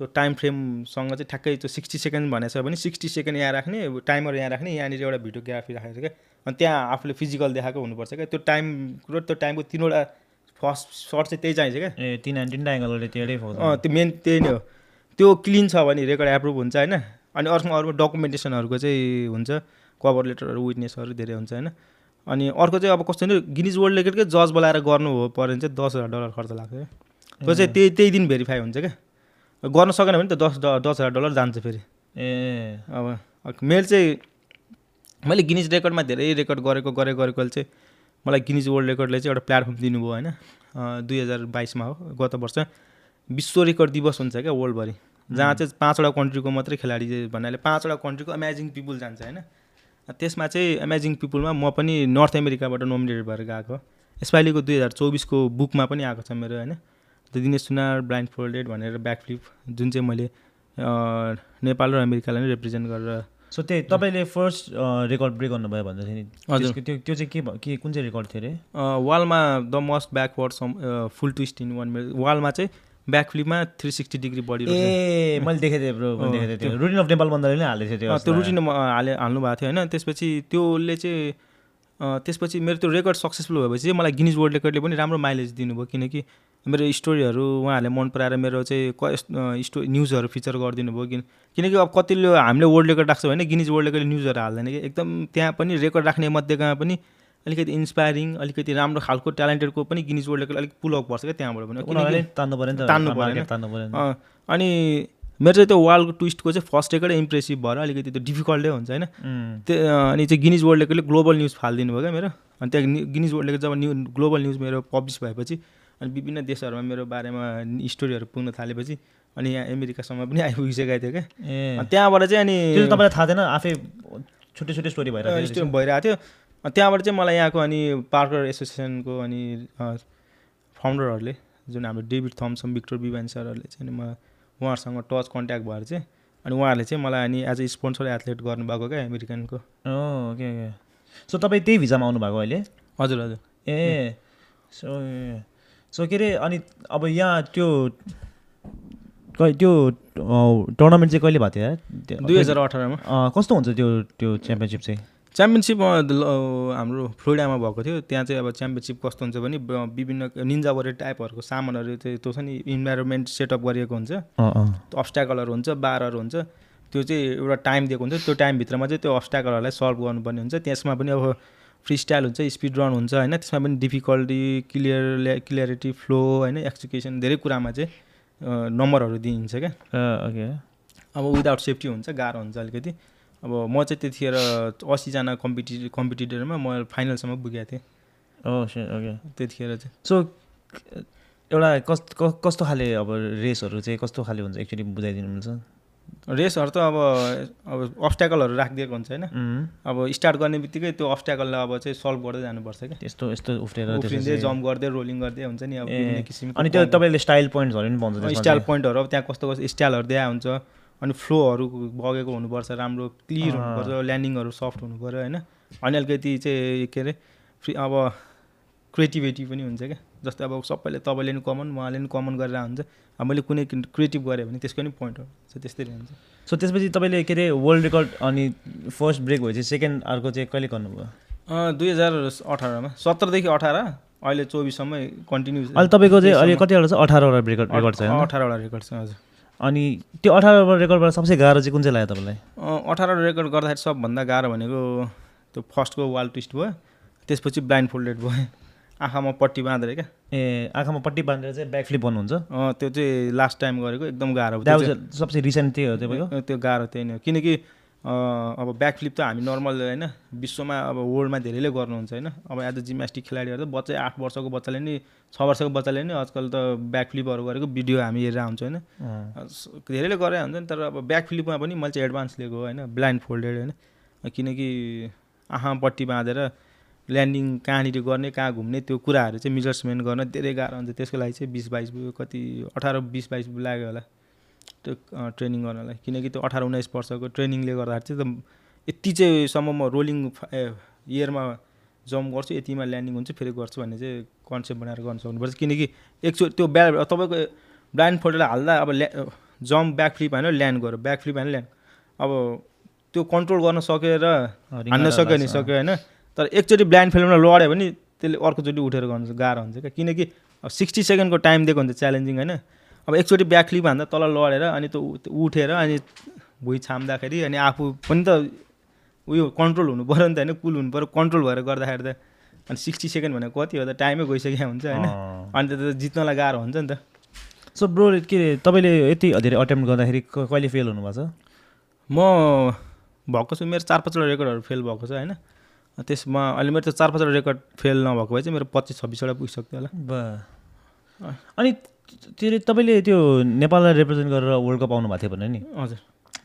त्यो टाइम फ्रेमसँग चाहिँ ठ्याक्कै त्यो सिक्सटी सेकेन्ड भनेको छ भने सिक्सटी सेकेन्ड यहाँ राख्ने टाइमर यहाँ राख्ने यहाँनिर एउटा भिडियोग्राफी राखेको छ क्या। अनि त्यहाँ आफूले फिजिकल देखाएको हुनुपर्छ क्या। त्यो टाइम र त्यो टाइमको तिनवटा फर्स्ट सर्ट चाहिँ त्यही चाहिन्छ क्या। ए तिन तिनवटा एङ्गलले त्यही अँ त्यो मेन त्यही नै हो। त्यो क्लिन छ भने रेकर्ड एप्रुभ हुन्छ होइन? अनि अर्को अर्को डकुमेन्टेसनहरूको चाहिँ हुन्छ। कभर लेटरहरू विटनेसहरू धेरै हुन्छ होइन? अनि अर्को चाहिँ अब कस्तो भने गिनिज वर्ल्ड रेकर्डकै जज बोलाएर गर्नु हो पऱ्यो भने चाहिँ दस हजार डलर खर्च लाग्छ क्या। त्यो चाहिँ त्यही त्यही दिन भेरिफाई हुन्छ क्या। गर्न सकेन भने त दस दस हजार डलर जान्छ फेरि। ए। अब मेरो चाहिँ मैले गिनिज रेकर्डमा धेरै रेकर्ड गरेको गरेको गरेकोले चाहिँ मलाई गिनिज वर्ल्ड रेकर्डले चाहिँ एउटा प्लेटफर्म दिनुभयो होइन। दुई हजार बाइसमा हो गत वर्ष। विश्व रेकर्ड दिवस हुन्छ क्या वर्ल्डभरि। जहाँ चाहिँ पाँचवटा कन्ट्रीको मात्रै खेलाडी भन्नाले पाँचवटा कन्ट्रीको अमेजिङ पिपुल जान्छ होइन। त्यसमा चाहिँ अमेजिङ पिपुलमा म पनि नर्थ अमेरिकाबाट नोमिनेटेड भएर गएको यसपालिको दुई हजार चौबिसको बुकमा पनि आएको छ मेरो होइन। दिनेश सुनार ब्लाइन्ड फोल्डेड भनेर ब्याकफ्लिप जुन चाहिँ मैले नेपाल र अमेरिकालाई नै रिप्रेजेन्ट गरेर सो त्यही तपाईँले फर्स्ट रेकर्ड ब्रेक गर्नुभयो भन्दा थियो नि हजुर। त्यो त्यो चाहिँ के के कुन चाहिँ रेकर्ड थियो अरे वालमा the most backward some full twist in one minute वालमा चाहिँ ब्याकफ्लिपमा थ्री सिक्सटी डिग्री बडी ए मैले देखेको थिएँ ब्रो देखेको थिएँ रुटिन अफ नेपाल बन्दाले नै हालेको थियो त्यो रुटिन हाले हाल्नु भएको थियो होइन? त्यसपछि त्यसले चाहिँ त्यसपछि मेरो त्यो रेकर्ड सक्सेसफुल भएपछि चाहिँ मलाई गिनिज वर्ल्ड रेकर्डले पनि राम्रो माइलेज दिनुभयो किनकि मेरो स्टोरीहरू उहाँहरूले मन पराएर मेरो चाहिँ क स्टो न्युजहरू फिचर गरिदिनु भयो किन किनकि अब कतिले हामीले वर्ल्ड रेकर्ड राख्छ भने गिनिज वर्ल्ड रेकर्डले न्युजहरू हाल्दैन कि। एकदम त्यहाँ पनि रेकर्ड राख्ने मध्येमा पनि अलिकति इन्सपायरिङ अलिकति राम्रो खालको ट्यालेन्टेडको पनि गिनिज वर्ल्ड रेकर्ड अलिक पुल अप पर्छ क्या त्यहाँबाट पनि। तान्नु पऱ्यो तान्नु पऱ्यो अनि मेरो चाहिँ त्यो वालको ट्विस्टको चाहिँ फर्स्ट रेकर्डै इम्प्रेसिभ भएर अलिकति त्यो डिफिकल्टै हुन्छ होइन। त्यो अनि चाहिँ गिनिज वर्ल्ड रेकर्डले ग्लोबल न्युज फालिदिनु भयो क्या मेरो। अनि त्यहाँ गिनिज वर्ल्ड रेकर्ड जब न्यु ग्लोबल न्युज मेरो पब्लिस भएपछि अनि विभिन्न देशहरूमा मेरो बारेमा स्टोरीहरू पुग्न थालेपछि अनि यहाँ अमेरिकासम्म पनि आइपुगिसकेको थियो क्या। त्यहाँबाट चाहिँ अनि तपाईँलाई थाहा थिएन? आफै छुट्टै छुट्टै स्टोरी भइरहेको भइरहेको थियो। त्यहाँबाट चाहिँ मलाई यहाँको अनि पार्कर एसोसिएसनको अनि फाउन्डरहरूले जुन हाम्रो डेभिड थम्सन भिक्टर बिबान सरहरूले चाहिँ अनि म उहाँहरूसँग टच कन्ट्याक्ट भएर चाहिँ अनि उहाँहरूले चाहिँ मलाई अनि एज अ स्पोन्सर एथलेट गर्नुभएको क्या अमेरिकनको। Okay okay. सो तपाईँ त्यही भिजामा आउनुभएको अहिले? हजुर हजुर। ए सो सो के अरे अनि अब यहाँ त्यो त्यो टुर्नामेन्ट चाहिँ कहिले भएको थियो दुई हजार अठारमा। कस्तो हुन्छ त्यो त्यो च्याम्पियनसिप चाहिँ? च्याम्पियनसिप हाम्रो फ्लोरिडामा भएको थियो। त्यहाँ चाहिँ अब च्याम्पियनसिप कस्तो हुन्छ भने विभिन्न निन्जा वरियर टाइपहरूको सामानहरू चाहिँ त्यो छ नि इन्भाइरोमेन्ट सेटअप गरिएको हुन्छ। अब्स्ट्याकलहरू हुन्छ बारहरू हुन्छ। त्यो चाहिँ एउटा टाइम दिएको हुन्छ। त्यो टाइमभित्रमा चाहिँ त्यो अब्स्ट्याकलहरूलाई सल्भ गर्नुपर्ने हुन्छ। त्यसमा पनि अब फ्री स्टाइल हुन्छ स्पिड रन हुन्छ होइन? त्यसमा पनि डिफिकल्टी क्लियर क्लियरिटी फ्लो होइन? एक्सुकेसन धेरै कुरामा चाहिँ नम्बरहरू दिइन्छ क्या। ओके। अब विदाउट सेफ्टी हुन्छ गाह्रो हुन्छ अलिकति। अब म चाहिँ त्यतिखेर असीजना कम्पिटि कम्पिटिटरमा म फाइनलसम्म पुगेको थिएँ। ओके त्यतिखेर चाहिँ। सो एउटा कस क- कस्तो खाले अब रेसहरू चाहिँ कस्तो खाले हुन्छ? एक्चुली बुझाइदिनु मिल्छ? रेसहरू त अब अब अब्स्ट्याकलहरू राखिदिएको हुन्छ होइन। अब स्टार्ट गर्ने बित्तिकै त्यो अब्स्ट्याकललाई अब चाहिँ सल्भ गर्दै जानुपर्छ क्या। त्यस्तो यस्तो उफ्रेर उफ्रिँदै जम्प गर्दै रोलिङ गर्दै हुन्छ नि अब किसिमको अनि त्यो तपाईँले स्टाइल पोइन्ट्सहरू पनि त्यसमा। स्टाइल। पोइन्टहरू अब त्यहाँ कस्तो कस्तो स्टाइलहरू दिएको हुन्छ। अनि फ्लोहरू बगेको हुनुपर्छ राम्रो क्लियर। हुनुपर्छ ल्यान्डिङहरू सफ्ट हुनु पऱ्यो होइन। अनि अलिकति चाहिँ के अरे फ्री अब क्रिएटिभिटी पनि हुन्छ क्या। जस्तै अब सबैले तपाईँले नि कमन उहाँले नि कमन गरेर हुन्छ। अब मैले कुनै क्रिएटिभ गरेँ भने त्यसको नि पोइन्ट हो। चाहिँ त्यस्तै हुन्छ सो त्यसपछि तपाईँले के अरे वर्ल्ड रेकर्ड अनि फर्स्ट ब्रेक भएपछि सेकेन्ड अर्को चाहिँ कहिले गर्नुभयो? दुई हजार अठारमा। सत्रदेखि अठार अहिले चौबिससम्म कन्टिन्यू अहिले तपाईँको चाहिँ अहिले कतिवटा छ? अठारवटा रेकर्ड रेकर्ड छ अठारवटा रेकर्ड छ हजुर। अनि त्यो अठारवटा रेकर्डबाट सबसे गाह्रो चाहिँ कुन चाहिँ लाग्यो तपाईँलाई? अठारवटा रेकर्ड गर्दाखेरि सबभन्दा गाह्रो भनेको त्यो फर्स्टको वाल ट्विस्ट भयो। त्यसपछि ब्लाइन्ड फोल्डेड भयो। आँखामा पट्टी बाँधेर क्या? ए आँखामा पट्टी बाँधेर चाहिँ ब्याक फ्लिप भन्नुहुन्छ त्यो चाहिँ लास्ट टाइम गरेको एकदम गाह्रो सबसे रिसेन्ट त्यही हो तपाईँको त्यो गाह्रो त्यही नै हो। किनकि अब ब्याक फ्लिप त हामी नर्मल होइन विश्वमा अब वर्ल्डमा धेरैले गर्नुहुन्छ होइन। अब एज अ जिम्नास्टिक खेलाडीहरू त बच्चै आठ वर्षको बच्चाले नि छ वर्षको बच्चाले नि आजकल त ब्याक फ्लिपहरू गरेको भिडियो हामी हेरेर हुन्छ होइन। धेरैले गरे हुन्छ नि तर अब ब्याक फ्लिपमा पनि मैले चाहिँ एडभान्स लिएको होइन ब्लाइन्ड फोल्डेड होइन। किनकि आँखा पट्टी बाँधेर ल्यान्डिङ कहाँनिर गर्ने कहाँ घुम्ने त्यो कुराहरू चाहिँ मेजर्समेन्ट गर्न धेरै गाह्रो हुन्छ। त्यसको लागि चाहिँ बिस बाइस कति अठार बिस बाइस लाग्यो होला त्यो ट्रेनिङ गर्नलाई। किनकि त्यो अठार उन्नाइस वर्षको ट्रेनिङले गर्दाखेरि चाहिँ त यति चाहिँ सम्म म रोलिङ इयरमा जम्प गर्छु यतिमा ल्यान्डिङ हुन्छ फेरि गर्छु भन्ने चाहिँ कन्सेप्ट बनाएर गर्न सक्नुपर्छ। किनकि एकचोटि त्यो ब्या तपाईँको ब्लाइन्ड फोल्डर हाल्दा अब ल्या जम्प ब्याक फ्लिप होइन ल्यान्ड गऱ्यो। ब्याक फ्लिप होइन ल्यान्ड। अब त्यो कन्ट्रोल गर्न सकेर हान्न सक्यो नि। सक्यो होइन? तर एकचोटि ब्लाइन्ड फिल्ममा लड्यो भने त्यसले अर्कोचोटि उठेर गर्नु गाह्रो हुन्छ क्या। किनकि अब सिक्सटी सेकेन्डको टाइम दिएको हुन्छ च्यालेन्जिङ होइन। अब एकचोटि ब्याक फ्लिप हान्दा तल लडेर अनि त्यो उठेर अनि भुइँ छाम्दाखेरि अनि आफू पनि त उयो कन्ट्रोल हुनु पऱ्यो नि त होइन कुल हुनु पऱ्यो कन्ट्रोल भएर गर्दाखेरि त अनि सिक्सटी सेकेन्ड भनेको कति हो त टाइमै गइसकेको हुन्छ होइन। अनि त जित्नलाई गाह्रो हुन्छ नि त। सो ब्रो के अरे तपाईँले यति धेरै अटेम्प्ट गर्दाखेरि कहिले फेल हुनुभएको छ? म भएको छु मेरो चार पाँचवटा रेकर्डहरू फेल भएको छ होइन। त्यसमा अहिले मेरो त्यो चार पाँचवटा रेकर्ड फेल नभएको भए चाहिँ मेरो पच्चिस छब्बिसवटा पुगिसक्थ्यो होला। ब। अनि त्यो तपाईँले त्यो नेपाललाई रिप्रेजेन्ट गरेर वर्ल्ड कप आउनु भएको थियो भने नि? हजुर।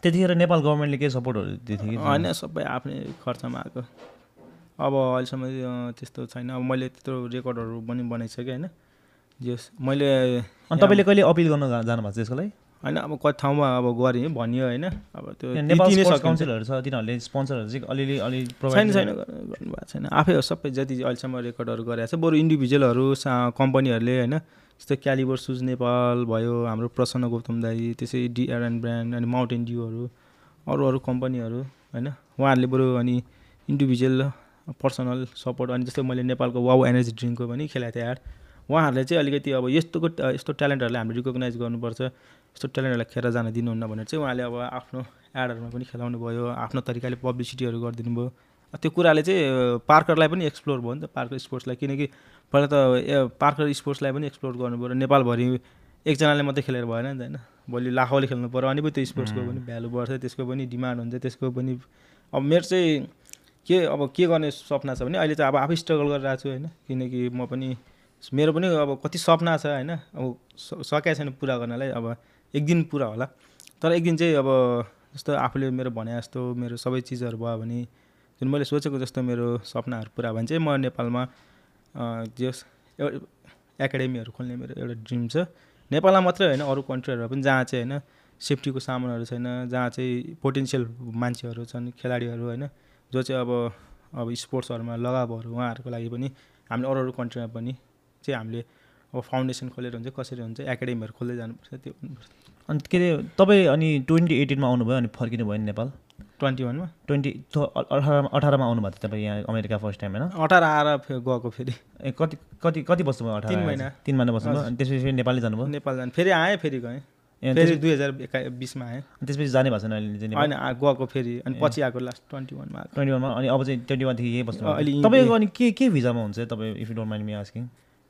त्यतिखेर नेपाल गभर्मेन्टले केही सपोर्टहरू दिएको थियो कि होइन सबै आफ्नै खर्चमा आएको। अब अहिलेसम्म त्यस्तो छैन। अब मैले त्यत्रो रेकर्डहरू पनि बनाइसकेँ होइन। जस मैले अनि तपाईँले कहिले अपिल गर्न जानुभएको छ त्यसको लागि? होइन अब कति ठाउँमा अब गरेँ भनियो होइन अब त्यो। काउन्सिलहरू छ तिनीहरूले स्पोन्सरहरू चाहिँ अलिअलि अलि छैन छैन गर्नुभएको छैन। आफै हो सबै जति अहिलेसम्म रेकर्डहरू गरेको छ बरु इन्डिभिजुअलहरू सा कम्पनीहरूले होइन जस्तै क्यालिबर सुज नेपाल भयो हाम्रो प्रसन्न गौतम दाई त्यसै डिआर एन्ड ब्रान्ड अनि माउन्टेन ड्यू अरू अरू कम्पनीहरू होइन उहाँहरूले बरु अनि इन्डिभिजुअल पर्सनल सपोर्ट अनि जस्तै मैले नेपालको वाउ एनर्जी ड्रिङ्कको पनि खेलाएको थिएँ एड उहाँहरूले चाहिँ अलिकति अब यस्तोको यस्तो ट्यालेन्टहरूलाई हामीले रिकगनाइज गर्नुपर्छ। यस्तो ट्यालेन्टहरूलाई खेर जान दिनुहुन्न भनेर चाहिँ उहाँले अब आफ्नो एडहरूमा पनि खेलाउनु भयो आफ्नो तरिकाले पब्लिसिटीहरू गरिदिनु भयो। त्यो कुराले चाहिँ पार्करलाई पनि एक्सप्लोर भयो नि त पार्कर स्पोर्ट्सलाई। किनकि पहिला त पार्कर स्पोर्ट्सलाई पनि एक्सप्लोर गर्नु पऱ्यो। नेपालभरि एकजनाले मात्रै खेलेर भएन नि त होइन। भोलि लाखौँले खेल्नु पऱ्यो अनि पो त्यो स्पोर्ट्सको पनि भ्यालु बढ्छ त्यसको पनि डिमान्ड हुन्छ त्यसको पनि अब मेरो चाहिँ के अब के गर्ने सपना छ भने अहिले चाहिँ अब आफै स्ट्रगल गरिरहेको छु होइन। किनकि म पनि मेरो पनि अब कति सपना छ होइन। अब सकेको छैन पुरा गर्नलाई। अब एक दिन पुरा होला। तर एक दिन चाहिँ अब जस्तो आफूले मेरो भने जस्तो मेरो सबै चिजहरू भयो भने जुन मैले सोचेको जस्तो मेरो सपनाहरू पुरा भयो भने चाहिँ म नेपालमा जस एकाडेमीहरू खोल्ने मेरो एउटा ड्रिम छ। नेपालमा मात्रै होइन अरू कन्ट्रीहरूमा पनि जहाँ चाहिँ होइन सेफ्टीको सामानहरू छैन जहाँ चाहिँ पोटेन्सियल मान्छेहरू छन् खेलाडीहरू होइन जो चाहिँ अब अब स्पोर्ट्सहरूमा लगावहरू उहाँहरूको लागि पनि हामीले अरू अरू कन्ट्रीमा पनि चाहिँ हामीले अब फाउन्डेसन खोलेर हुन्छ कसरी हुन्छ एकाडेमीहरू खोल्दै जानुपर्छ त्यो अनि के अरे तपाईँ अनि ट्वेन्टी एटिनमा आउनुभयो अनि फर्किनु भयो नि नेपाल ट्वेन्टी वानमा ट्वेन्टी अठारमा अठारमा आउनुभएको थियो तपाईँ यहाँ अमेरिका फर्स्ट टाइम होइन? अठार आएर गएको फेरि। ए कति कति कति बस्नुभयो अठार तिन महिना। तिन महिना बस्नुभयो? अनि त्यसपछि फेरि नेपाली जानुभयो? नेपाल जानु। फेरि आएँ फेरि गएँ। फेरि दुई हजार बिसमा आएँ। त्यसपछि जाने भएको छैन अहिले होइन गएको फेरि। अनि पछि आएको लास्ट ट्वेन्टी वानमा ट्वेन्टी वानमा अनि अब चाहिँ ट्वेन्टी वानदेखि यही बस्नु अहिले तपाईँको अनि के के भिजामा हुन्छ तपाईँ if you don't mind me asking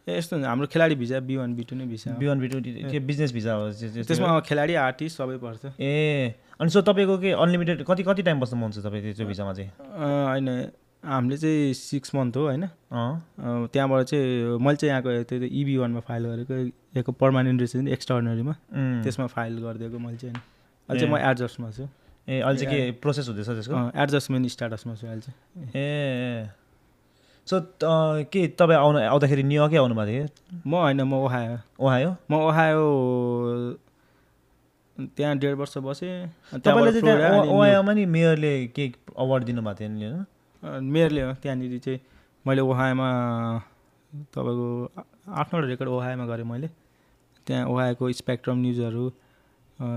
यस्तो हुन्छ। हाम्रो खेलाडी visa B one B two नै visa. B one B two के बिजनेस भिजा हो? त्यो- त्यो- त्यसमा खेलाडी आर्टिस्ट सबै पर्छ। ए अनि सो तपाईँको के अनलिमिटेड कति कति टाइम बस्नु मन छ तपाईँ त्यो भिजामा चाहिँ? होइन हामीले चाहिँ सिक्स मन्थ हो होइन। त्यहाँबाट चाहिँ मैले चाहिँ यहाँको त्यो इबी वानमा फाइल गरेको। यहाँको पर्मानेन्ट रेसिडेन्ट एक्स्ट्राअर्डनरीमा त्यसमा फाइल गरिदिएको मैले चाहिँ अहिले चाहिँ म। एडजस्टमा छु। ए अहिले चाहिँ के प्रोसेस हुँदैछ त्यसको? एडजस्टमेन्ट स्टाटसमा छु अहिले चाहिँ। ए। सो त- के तपाईँ आउनु आउँदाखेरि न्युयोर्कै आउनुभएको थियो? म होइन म ओहायो ओहायो म ओहायो त्यहाँ डेढ वर्ष बसेँ। चाहिँ ओहायोमा नि मेयरले के अवार्ड दिनुभएको थियो नि? होइन मेयरले हो त्यहाँनिर चाहिँ मैले ओहायोमा तपाईँको आठ नौवटा रेकर्ड ओहायोमा गरेँ मैले। त्यहाँ ओहायोको स्पेक्ट्रम न्युजहरू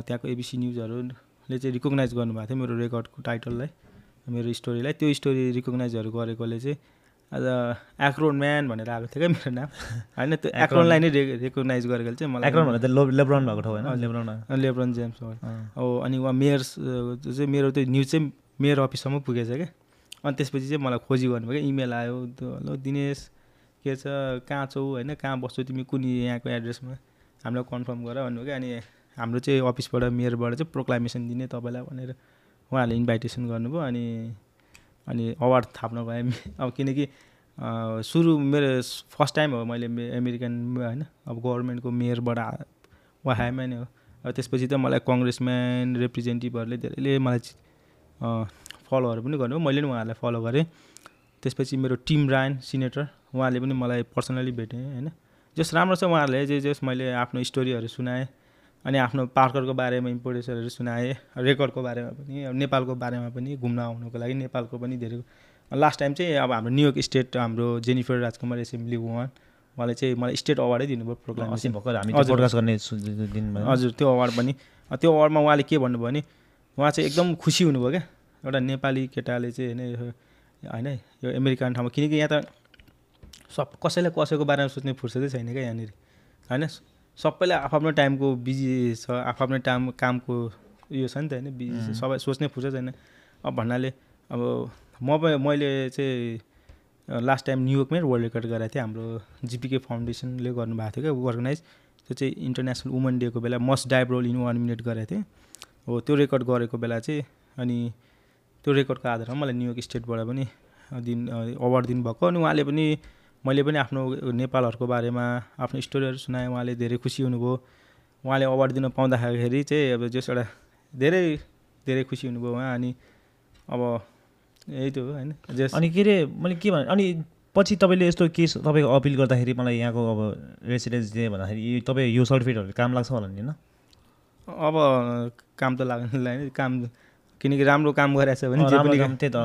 त्यहाँको एबिसी न्युजहरूले चाहिँ रिकगनाइज गर्नुभएको थियो मेरो रेकर्डको टाइटललाई मेरो स्टोरीलाई त्यो स्टोरी रिकगनाइजहरू गरेकोले चाहिँ आज एक्रोन म्यान भनेर आएको थियो क्या मेरो नाम। होइन त्यो एक्रोनलाई नै रे रिकगनाइज गरेकोले चाहिँ मलाई। एक्रोन भन्दा त लो- लेब्रोन भएको ठाउँ होइन। LeBron LeBron James. हो। अनि उहाँ मेयर चाहिँ मेरो त्यो न्युज चाहिँ मेयर अफिससम्म पुगेछ क्या। अनि त्यसपछि चाहिँ मलाई खोजी गर्नुभयो क्या। इमेल आयो त्यो हेलो दिनेश के छ कहाँ छौ होइन कहाँ बस्छौ तिमी कुन यहाँको एड्रेसमा? हामीलाई कन्फर्म गर भन्नुभयो क्या। अनि हाम्रो चाहिँ अफिसबाट मेयरबाट चाहिँ प्रोक्लामेसन दिने तपाईँलाई भनेर उहाँहरूले इन्भाइटेसन गर्नुभयो। अनि अनि अवार्ड थाप्न गएँ अब किनकि सुरु मेरो फर्स्ट टाइम हो मैले अमेरिकन होइन अब गभर्मेन्टको मेयरबाट उहाँमा नै हो। अब त्यसपछि त मलाई कङ्ग्रेसम्यान रिप्रेजेन्टेटिभहरूले धेरैले मलाई फलोहरू पनि गर्नुभयो। मैले पनि उहाँहरूलाई फलो गरेँ। त्यसपछि मेरो टिम रायन सिनेटर उहाँले पनि मलाई पर्सनली भेटेँ होइन। जस राम्रो छ उहाँहरूले जे जस मैले आफ्नो स्टोरीहरू सुनाएँ। अनि आफ्नो पार्करको बारेमा इम्पोर्टेन्सहरू सुनाएँ रेकर्डको बारेमा पनि अब नेपालको बारेमा पनि घुम्न आउनुको लागि नेपालको पनि धेरै लास्ट टाइम चाहिँ अब हाम्रो न्युयोर्क स्टेट हाम्रो जेनिफर राजकुमार एसेम्ब्ली वान उहाँले चाहिँ मलाई स्टेट अवार्डै दिनुभयो प्रोग्राम गर्ने दिनमा। हजुर त्यो अवार्ड पनि त्यो अवार्डमा उहाँले के भन्नुभयो भने उहाँ चाहिँ एकदम खुसी हुनुभयो क्या एउटा नेपाली केटाले चाहिँ होइन होइन यो अमेरिकन ठाउँमा किनकि यहाँ त सब कसैलाई कसैको बारेमा सोच्ने फुर्सदै छैन क्या यहाँनिर होइन? सबैले आफ्नो टाइमको बिजी छ आफ्नो टाइम कामको उयो छ नि त होइन बिजी छ। सबै सोच्ने फुर्सद छैन। अब भन्नाले अब म मैले चाहिँ लास्ट टाइम न्युयोर्कमै वर्ल्ड रेकर्ड गराएको थिएँ। हाम्रो जिपिके फाउन्डेसनले गर्नुभएको थियो क्या अर्गनाइज त्यो चाहिँ इन्टरनेसनल वुमन डेको बेला most dive roll in one minute गरेको थिएँ। हो त्यो रेकर्ड गरेको बेला चाहिँ अनि त्यो रेकर्डको आधारमा मलाई न्युयोर्क स्टेटबाट पनि दिन अवार्ड दिनुभएको। अनि उहाँले पनि मैले पनि आफ्नो नेपालहरूको बारेमा आफ्नो स्टोरीहरू सुनाएँ। उहाँले धेरै खुसी हुनुभयो। उहाँले अवार्ड दिन पाउँदाखेरि चाहिँ अब जस एउटा धेरै धेरै खुसी हुनुभयो उहाँ। अनि अब यही त हो होइन? जस अनि के अरे मैले के भने अनि पछि तपाईँले यस्तो केस तपाईँको अपिल गर्दाखेरि मलाई यहाँको अब रेसिडेन्स दिएँ भन्दाखेरि तपाईँ यो सर्टिफिकेटहरू काम लाग्छ होला नि होइन? अब काम त लाग्दैन होइन काम किनकि राम्रो काम गरेछ भने त्यही त,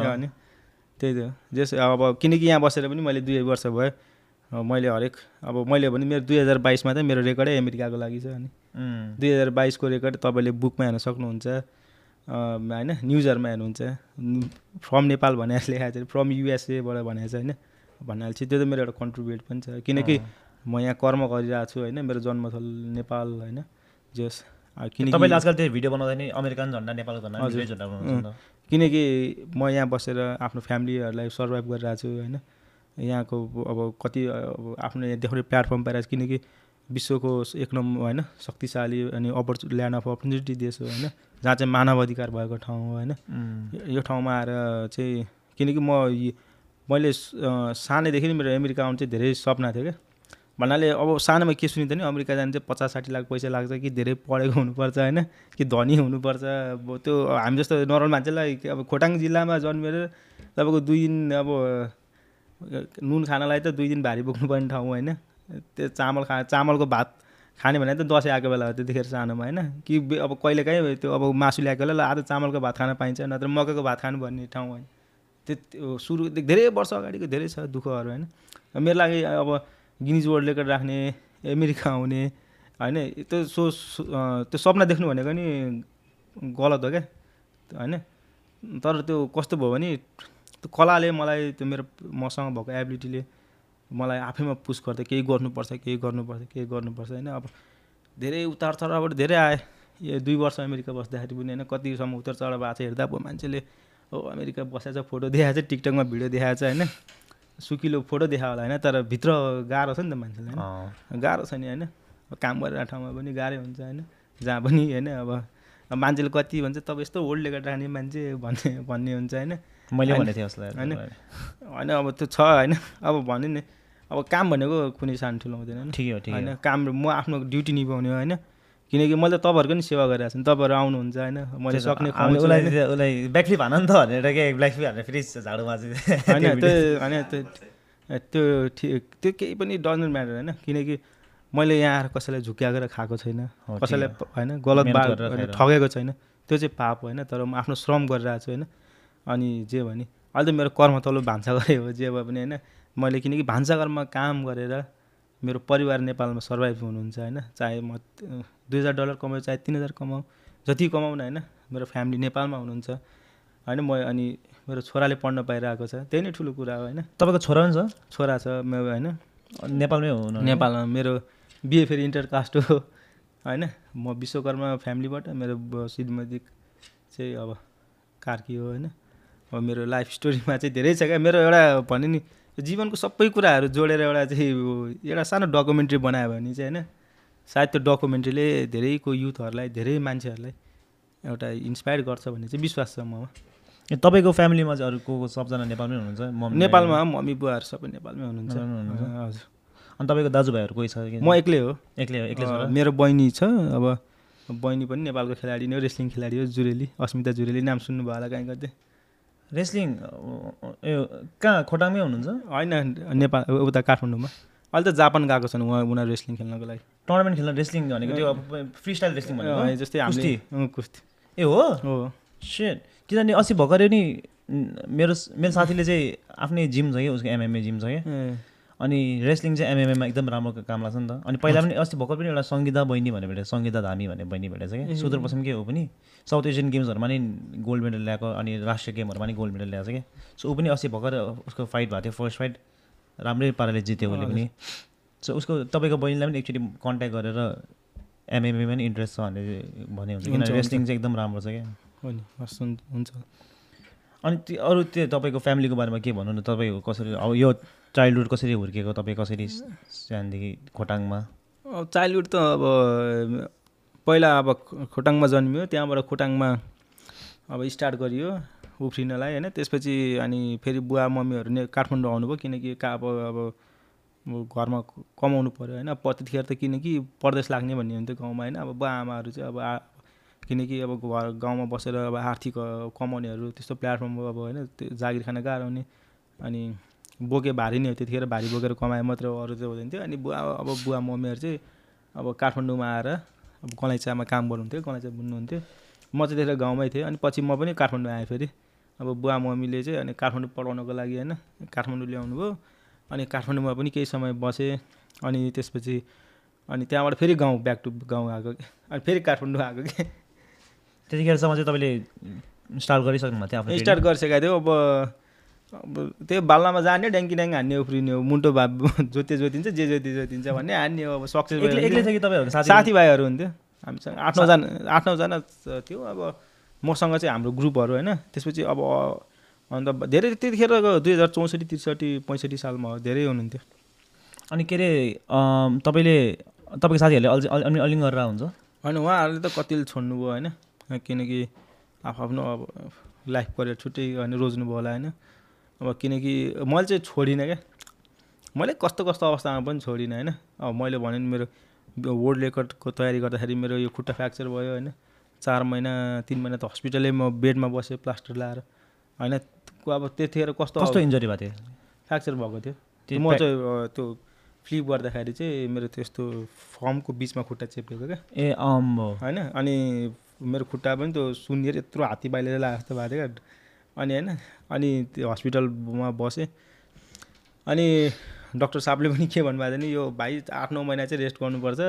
त्यही त। जस अब किनकि यहाँ बसेर पनि मैले दुई वर्ष भयो। मैले हरेक अब मैले भने मेरो दुई हजार बाइसमा चाहिँ मेरो रेकर्डै अमेरिकाको लागि छ अनि। दुई हजार बाइसको रेकर्ड तपाईँले बुकमा हेर्न सक्नुहुन्छ होइन न्युजहरूमा हेर्नुहुन्छ। फ्रम नेपाल भनेर लेखाएको छ फ्रम युएसएबाट भनेको छ होइन? भन्नाले चाहिँ त्यो त मेरो एउटा कन्ट्रिब्युट पनि छ। किनकि म यहाँ कर्म गरिरहेको छु होइन? मेरो जन्मथल नेपाल होइन? जस किनकि तपाईँले आजकल त्यो भिडियो बनाउँदा नि अमेरिकन झन्डा नेपालको झन्डा झन्डा। किनकि म यहाँ बसेर आफ्नो फ्यामिलीहरूलाई सर्भाइभ गरिरहेको छु होइन। यहाँको अब कति अब आफ्नो यहाँ देखाउने प्लेटफर्म पाइरहेको छु किनकि विश्वको एक नम्बर होइन शक्तिशाली अनि अपर्चु ल्यान्ड अफ अपर्च्युनिटी देश हो होइन। जहाँ चाहिँ मानव अधिकार भएको ठाउँ हो होइन। यो- ठाउँमा आएर चाहिँ किनकि म मैले सानैदेखि मेरो अमेरिका आउनु चाहिँ धेरै सपना थियो क्या। भन्नाले अब सानोमा के सुनिन्थ्यो नि अमेरिका जानु चाहिँ पचास साठी लाख पैसा लाग्छ कि धेरै पढेको हुनुपर्छ होइन? कि धनी हुनुपर्छ? अब त्यो हामी जस्तो नर्मल मान्छेलाई अब खोटाङ जिल्लामा जन्मेर तपाईँको दुई दिन अब नुन खानलाई त दुई दिन भारी बोक्नुपर्ने ठाउँ होइन? त्यो चामल खा चामलको भात खाने भने त दसैँ आएको बेला हो त्यतिखेर सानोमा होइन? कि अब कहिलेकाहीँ त्यो अब मासु ल्याएको बेला आज चामलको भात खान पाइन्छ नत्र मकैको भात खानु भन्ने ठाउँ होइन त्यो सुरुदेखि धेरै वर्ष अगाडिको धेरै छ दुःखहरू होइन? मेरो लागि अब गिनिज वर्ल्ड रेकर्ड राख्ने अमेरिका आउने होइन? त्यो सो त्यो सपना देख्नु भनेको नि गलत हो क्या? होइन? तर त्यो कस्तो भयो भने त्यो कलाले मलाई त्यो मेरो मसँग भएको एबिलिटीले मलाई आफैमा पुस गर्थ्यो केही गर्नुपर्छ केही गर्नुपर्छ केही गर्नुपर्छ होइन? अब धेरै उतार चढावबाट धेरै आएँ। यो दुई वर्ष अमेरिका बस्दाखेरि पनि होइन? कतिसम्म उतार चढाव भएको छ हेर्दा अब मान्छेले हो अमेरिका बसेको फोटो देखाएको छ टिकटकमा भिडियो देखाएको छ होइन? सुकिलो फोटो देखायो होला होइन तर भित्र गाह्रो छ नि त मान्छेलाई होइन। गाह्रो छ नि होइन काम गरेर ठाउँमा पनि गाह्रै हुन्छ होइन जहाँ पनि होइन अब मान्छेले कति भन्छ तपाईँ यस्तो होल्ड रेकर्ड राख्ने मान्छे भन्ने भन्ने हुन्छ होइन। मैले। भनेको थिएँ उसलाई होइन। होइन अब त्यो छ होइन अब भन्यो नि अब काम भनेको कुनै सानो ठुलो हुँदैन ठिकै हो ठिकै होइन काम म आफ्नो ड्युटी निभाउने हो होइन। किनकि मैले त तपाईँहरूको नि सेवा गरिरहेको छु नि तपाईँहरू आउनुहुन्छ होइन मैले सक्ने उसलाई हान नि त भनेर के ब्ल्याकफ्लिप हानेर फेरि झाडुमा चाहिँ होइन त्यो होइन त्यो त्यो ठिक त्यो केही पनि डजन्ट म्याटर होइन किनकि मैले यहाँ आएर कसैलाई झुक्याएर खाएको छैन कसैलाई होइन गलत बात। ठगेको छैन त्यो चाहिँ पाप होइन तर म आफ्नो श्रम गरिरहेको छु होइन अनि जे भने अहिले त मेरो कर्म तल्लो भान्सा गरे हो जे भए पनि होइन मैले किनकि भान्साघरमा काम गरेर मेरो परिवार नेपालमा सर्भाइभ हुनुहुन्छ होइन? चाहे म दुई हजार डलर कमाउँ चाहे तिन हजार कमाउँ जति कमाउँ न होइन? मेरो फ्यामिली नेपालमा हुनुहुन्छ होइन? म अनि मेरो छोराले पढ्न पाइरहेको छ। त्यही नै ठुलो कुरा हो होइन? तपाईँको छोरा पनि छ? छोरा छ मेरो होइन? नेपालमै हुनु नेपालमा मेरो बिहे फेरि इन्टर कास्ट हो होइन? म विश्वकर्मा फ्यामिलीबाट मेरो श्रीमती चाहिँ अब कार्की हो होइन? अब मेरो लाइफ स्टोरीमा चाहिँ धेरै छ क्या। मेरो एउटा भने नि जीवनको सबै कुराहरू जोडेर एउटा चाहिँ एउटा सानो डकुमेन्ट्री बनायो भने चाहिँ होइन सायद त्यो डकुमेन्ट्रीले धेरैको युथहरूलाई धेरै मान्छेहरूलाई एउटा इन्सपायर गर्छ भन्ने चाहिँ विश्वास छ ममा। तपाईँको फ्यामिलीमा चाहिँ अरू को को सबजना नेपालमै हुनुहुन्छ? नेपालमा मम्मी बुवाहरू सबै नेपालमै हुनुहुन्छ। हजुर। अनि तपाईँको दाजुभाइहरू कोही छ म एक्लै हो। एक्लै हो एक्लै छ मेरो बहिनी छ अब बहिनी पनि नेपालको खेलाडी नै हो रेस्लिङ खेलाडी हो जुरेली अस्मिता जुरेली नाम सुन्नुभयो होला कहीँ कतै रेस्लिङ ए कहाँ खोटाङमै हुनुहुन्छ? होइन नेपाल उता काठमाडौँमा। अहिले त जापान गएको छन् उहाँ उनीहरू रेस्लिङ खेल्नको लागि। टुर्नामेन्ट खेल्न रेस्लिङ भनेको त्यो फ्री स्टाइल रेस्लिङ भनेको? जस्तै कुस्ती? कुस्ती। ए हो? हो। सेट किनभने अस्ति भर्खरै नि मेरो मेरो साथीले चाहिँ आफ्नै जिम छ कि उसको एमएमए जिम छ क्या अनि रेस्लिङ चाहिँ एमएमएमा एकदम राम्रो काम लाग्छ नि त। अनि पहिला पनि अस्ति भर्खर पनि एउटा सङ्गीता बहिनी भनेर भेटेको सङ्गीता धामी भन्ने बहिनी भेटेको छ क्या। सुदूरपश्चिमकै हो पनि। साउथ एसियन गेम्सहरूमा नि गोल्ड मेडल ल्याएको अनि राष्ट्रिय गेमहरूमा नि गोल्ड मेडल ल्याएको छ क्या। सो ऊ पनि अस्ति भर्खर उसको फाइट भएको थियो फर्स्ट फाइट राम्रै पाराले जित्यो उसले पनि। सो उसको तपाईँको बहिनीलाई पनि एकचोटि कन्ट्याक्ट गरेर एमएमएमा नि इन्ट्रेस्ट छ भनेर भने हुन्छ। किनभने। रेस्लिङ चाहिँ एकदम राम्रो छ क्या। हो नि हस् हुन्- हुन्छ। अनि त्यो अरू त्यो तपाईँको फ्यामिलीको बारेमा के भन्नु न? तपाईँको कसरी अब यो चाइल्डहुड कसरी हुर्किएको तपाईँ कसरी सानदेखि खोटाङमा? अब चाइल्डहुड त अब पहिला अब खोटाङमा जन्मियो त्यहाँबाट खोटाङमा अब स्टार्ट गरियो उफ्रिनलाई होइन? त्यसपछि अनि फेरि बुवा मम्मीहरू नै काठमाडौँ आउनुभयो किनकि का अब अब घरमा कमाउनु पऱ्यो होइन? त्यतिखेर त किनकि परदेश लाग्ने भन्ने हुन्थ्यो गाउँमा होइन? अब बुवा आमाहरू चाहिँ अब आ किनकि अब घर गाउँमा बसेर अब आर्थिक कमाउनेहरू त्यस्तो प्लेटफर्म अब होइन? त्यो जागिर खान गाह्रो हुने अनि बोके भारी नै हो त्यतिखेर भारी बोकेर कमाए मात्र अरू चाहिँ हुँदैन थियो। अनि बुवा अब बुवा मम्मीहरू चाहिँ अब काठमाडौँमा आएर अब गलैँचामा काम गर्नुहुन्थ्यो गलैँचा बुन्नुहुन्थ्यो। म चाहिँ त्यतिखेर गाउँमै थिएँ अनि पछि म पनि काठमाडौँ आएँ फेरि। अब बुवा मम्मीले चाहिँ अनि काठमाडौँ पढाउनको लागि होइन काठमाडौँ ल्याउनु भयो। अनि काठमाडौँमा पनि केही समय बसेँ। अनि त्यसपछि अनि त्यहाँबाट फेरि गाउँ ब्याक टु गाउँ आएको कि। अनि फेरि काठमाडौँ आएको कि। त्यतिखेरसम्म चाहिँ तपाईँले स्टार्ट गरिसक्नु भएको थियो स्टार्ट गरिसकेको थियो अब अब त्यो बाल्लामा जाने ड्याङ्की ड्याङ्की हान्ने उफ्रिने हो मुन्टो भा जोते जोतिन्छ जे जोति जोतिन्छ भन्ने हान्ने हो अब सक्सेस साथीभाइहरू हुन्थ्यो। हामीसँग आठ नौजना आठ नौजना थियो। अब मसँग चाहिँ हाम्रो ग्रुपहरू होइन। त्यसपछि अब अन्त धेरै त्यतिखेरको दुई हजार चौसठी त्रिसठी पैँसठी सालमा हो, धेरै हुनुहुन्थ्यो। अनि के अरे तपाईँले तपाईँको साथीहरूले अलि अलि अलिङ गरेर हुन्छ होइन उहाँहरूले त कतिले छोड्नुभयो होइन। किनकि आफ्नो अब लाइफ करियर छुट्टै होइन रोज्नुभयो होला होइन। अब किनकि मैले चाहिँ छोडिनँ क्या। मैले कस्तो कस्तो अवस्थामा पनि छोडिनँ होइन। अब मैले भने नि मेरो वर्ल्ड रेकर्डको तयारी गर्दाखेरि मेरो यो खुट्टा फ्र्याक्चर भयो होइन। चार महिना तिन महिना त हस्पिटलै म बेडमा बसेँ प्लास्टर लाएर। होइन अब त्यतिखेर कस्तो कस्तो इन्जरी भएको थियो? फ्र्याक्चर भएको थियो। म चाहिँ त्यो फ्लिप गर्दाखेरि चाहिँ मेरो त्यस्तो फर्मको बिचमा खुट्टा चेपेको क्या। ए अम हो होइन अनि मेरो खुट्टा पनि त्यो सुन्निएर यत्रो हात्ती बाहिर लगाएको जस्तो भएको थियो क्या। अनि होइन अनि त्यो हस्पिटलमा बसेँ। अनि डक्टर साहबले पनि के भन्नुभएको थियो नि यो भाइ आठ नौ महिना चाहिँ रेस्ट गर्नुपर्छ।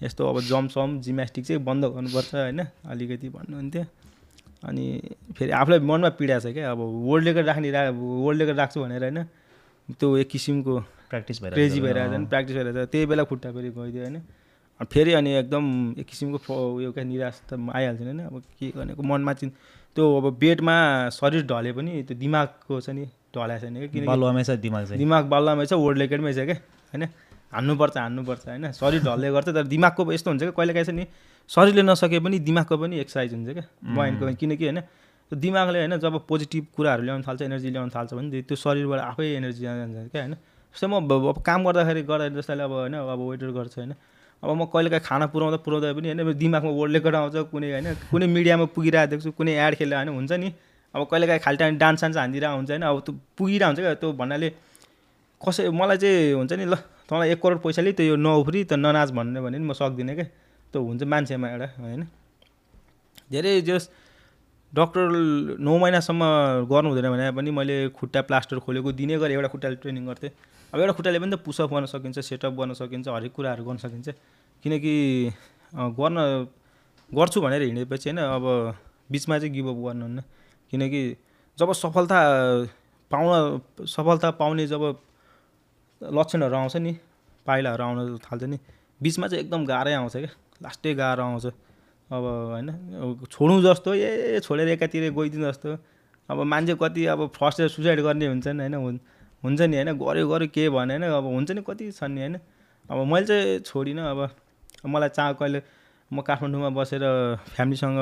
यस्तो अब जम्पसम जिम्नास्टिक चाहिँ बन्द गर्नुपर्छ होइन अलिकति भन्नुहुन्थ्यो। अनि फेरि आफूलाई मनमा पीडा छ क्या अब वर्ल्ड रेकर्ड राख्ने रा वर्ल्ड रेकर्ड राख्छु भनेर होइन त्यो एक किसिमको प्र्याक्टिस भएर क्रेजी भइरहेको छ नि प्र्याक्टिस भइरहेको छ त्यही बेला खुट्टा फेरि गइदियो होइन। फेरि अनि एकदम एक किसिमको उयो क्या निराश त आइहाल्छ नि होइन अब के गर्नेको मनमा चाहिँ त्यो अब बेडमा शरीर ढले पनि त्यो दिमागको छ नि ढलाएको छैन क्या किनकि छ दिमाग चाहिँ दिमाग बल्लमै छ वर्ल्ड रेकर्डमै छ क्या होइन? हान्नुपर्छ हान्नुपर्छ होइन? शरीर ढल्ले गर्छ तर दिमागको यस्तो हुन्छ क्या कहिले काहीँ छ नि शरीरले नसके पनि दिमागको पनि एक्सर्साइज हुन्छ क्या माइन्डको किनकि होइन त्यो दिमागले होइन जब पोजिटिभ कुराहरू ल्याउनु थाल्छ एनर्जी ल्याउनु थाल्छ भने त्यो शरीरबाट आफै एनर्जी जान्छ क्या होइन? जस्तै म अब काम गर्दाखेरि गर्दा जस्तै अब होइन अब वेटर गर्छ होइन? अब म कहिलेकाहीँ खाना पुऱ्याउँदा पुऱ्याउँदा पनि होइन मेरो दिमागमा वर्ड लेखेर आउँछ कुनै होइन कुनै मिडियामा पुगिरहेको देख्छु कुनै एड खेलेर होइन हुन्छ नि। अब कहिलेकाहीँ खाली टाइम डान्स सान्स हानिदिरहेको हुन्छ होइन अब त्यो पुगिरहेको हुन्छ क्या त्यो भन्नाले। कसै मलाई चाहिँ हुन्छ नि ल तँलाई एक करोड पैसाले त्यो यो नउफ्री त ननाच भन्ने भने नि म सक्दिनँ क्या। त्यो हुन्छ मान्छेमा एउटा होइन। धेरै जस डक्टर नौ महिनासम्म गर्नु हुँदैन भने पनि मैले खुट्टा प्लास्टर खोलेको दिने गरेँ एउटा खुट्टाले ट्रेनिङ गर्थेँ। अब एउटा खुट्टाले पनि त पुसअप गर्न सकिन्छ सेटअप गर्न सकिन्छ हरेक कुराहरू गर्न सकिन्छ। किनकि गर्न गर्छु भनेर हिँडेपछि होइन अब बिचमा चाहिँ गिभअप गर्नुहुन्न किनकि जब सफलता पाउन सफलता पाउने जब लक्षणहरू आउँछ नि पाइलाहरू आउन थाल्छ नि बिचमा चाहिँ एकदम गाह्रै आउँछ क्या। लास्टै गाह्रो आउँछ। अब होइन छोडौँ जस्तो ए छोडेर एकातिर गइदिनु जस्तो। अब मान्छे कति अब फर्स्ट सुसाइड गर्ने हुन्छन् होइन हुन्छ नि होइन? गऱ्यो गऱ्यो के भने होइन? अब हुन्छ नि कति छन् नि होइन? अब मैले चाहिँ छोडिनँ। अब मलाई चाह कहिले म काठमाडौँमा बसेर फ्यामिलीसँग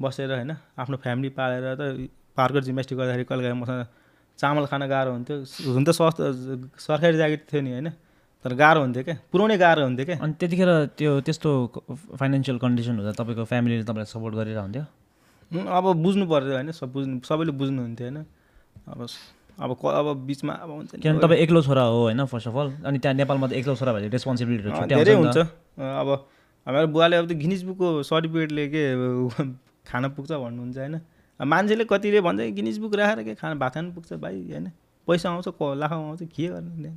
बसेर होइन आफ्नो फ्यामिली पालेर त पार्कर जिम्नास्टिक गर्दाखेरि कहिले मसँग चामल खान गाह्रो हुन्थ्यो। हुन त सस्तो सरकारी जागिर थियो नि होइन? तर गाह्रो हुन्थ्यो क्या। पुऱ्याउनै गाह्रो हुन्थ्यो क्या। अनि त्यतिखेर त्यो त्यस्तो फाइनेन्सियल कन्डिसन हुँदा तपाईँको फ्यामिलीले तपाईँलाई सपोर्ट गरिरहेको हुन्थ्यो उम्, अब बुझ्नु पर्थ्यो होइन। सब बुझ्नु सबैले बुझ्नुहुन्थ्यो होइन। अब अब क अब बिचमा अब हुन्छ किनभने तपाईँ एक्लो छोरा हो होइन फर्स्ट अफ अल अनि त्यहाँ नेपालमा त एक्लो छोरा भएर रेस्पोन्सिबिलिटीहरू धेरै हुन्छ। अब हाम्रो बुवाले अब त्यो गिनिज बुकको सर्टिफिकेटले के खान पुग्छ भन्नुहुन्छ होइन? मान्छेले कतिले भन्छ गिनिज बुक राखेर के खाना भात खानु पुग्छ भाइ होइन? पैसा आउँछ क लाख आउँछ के गर्ने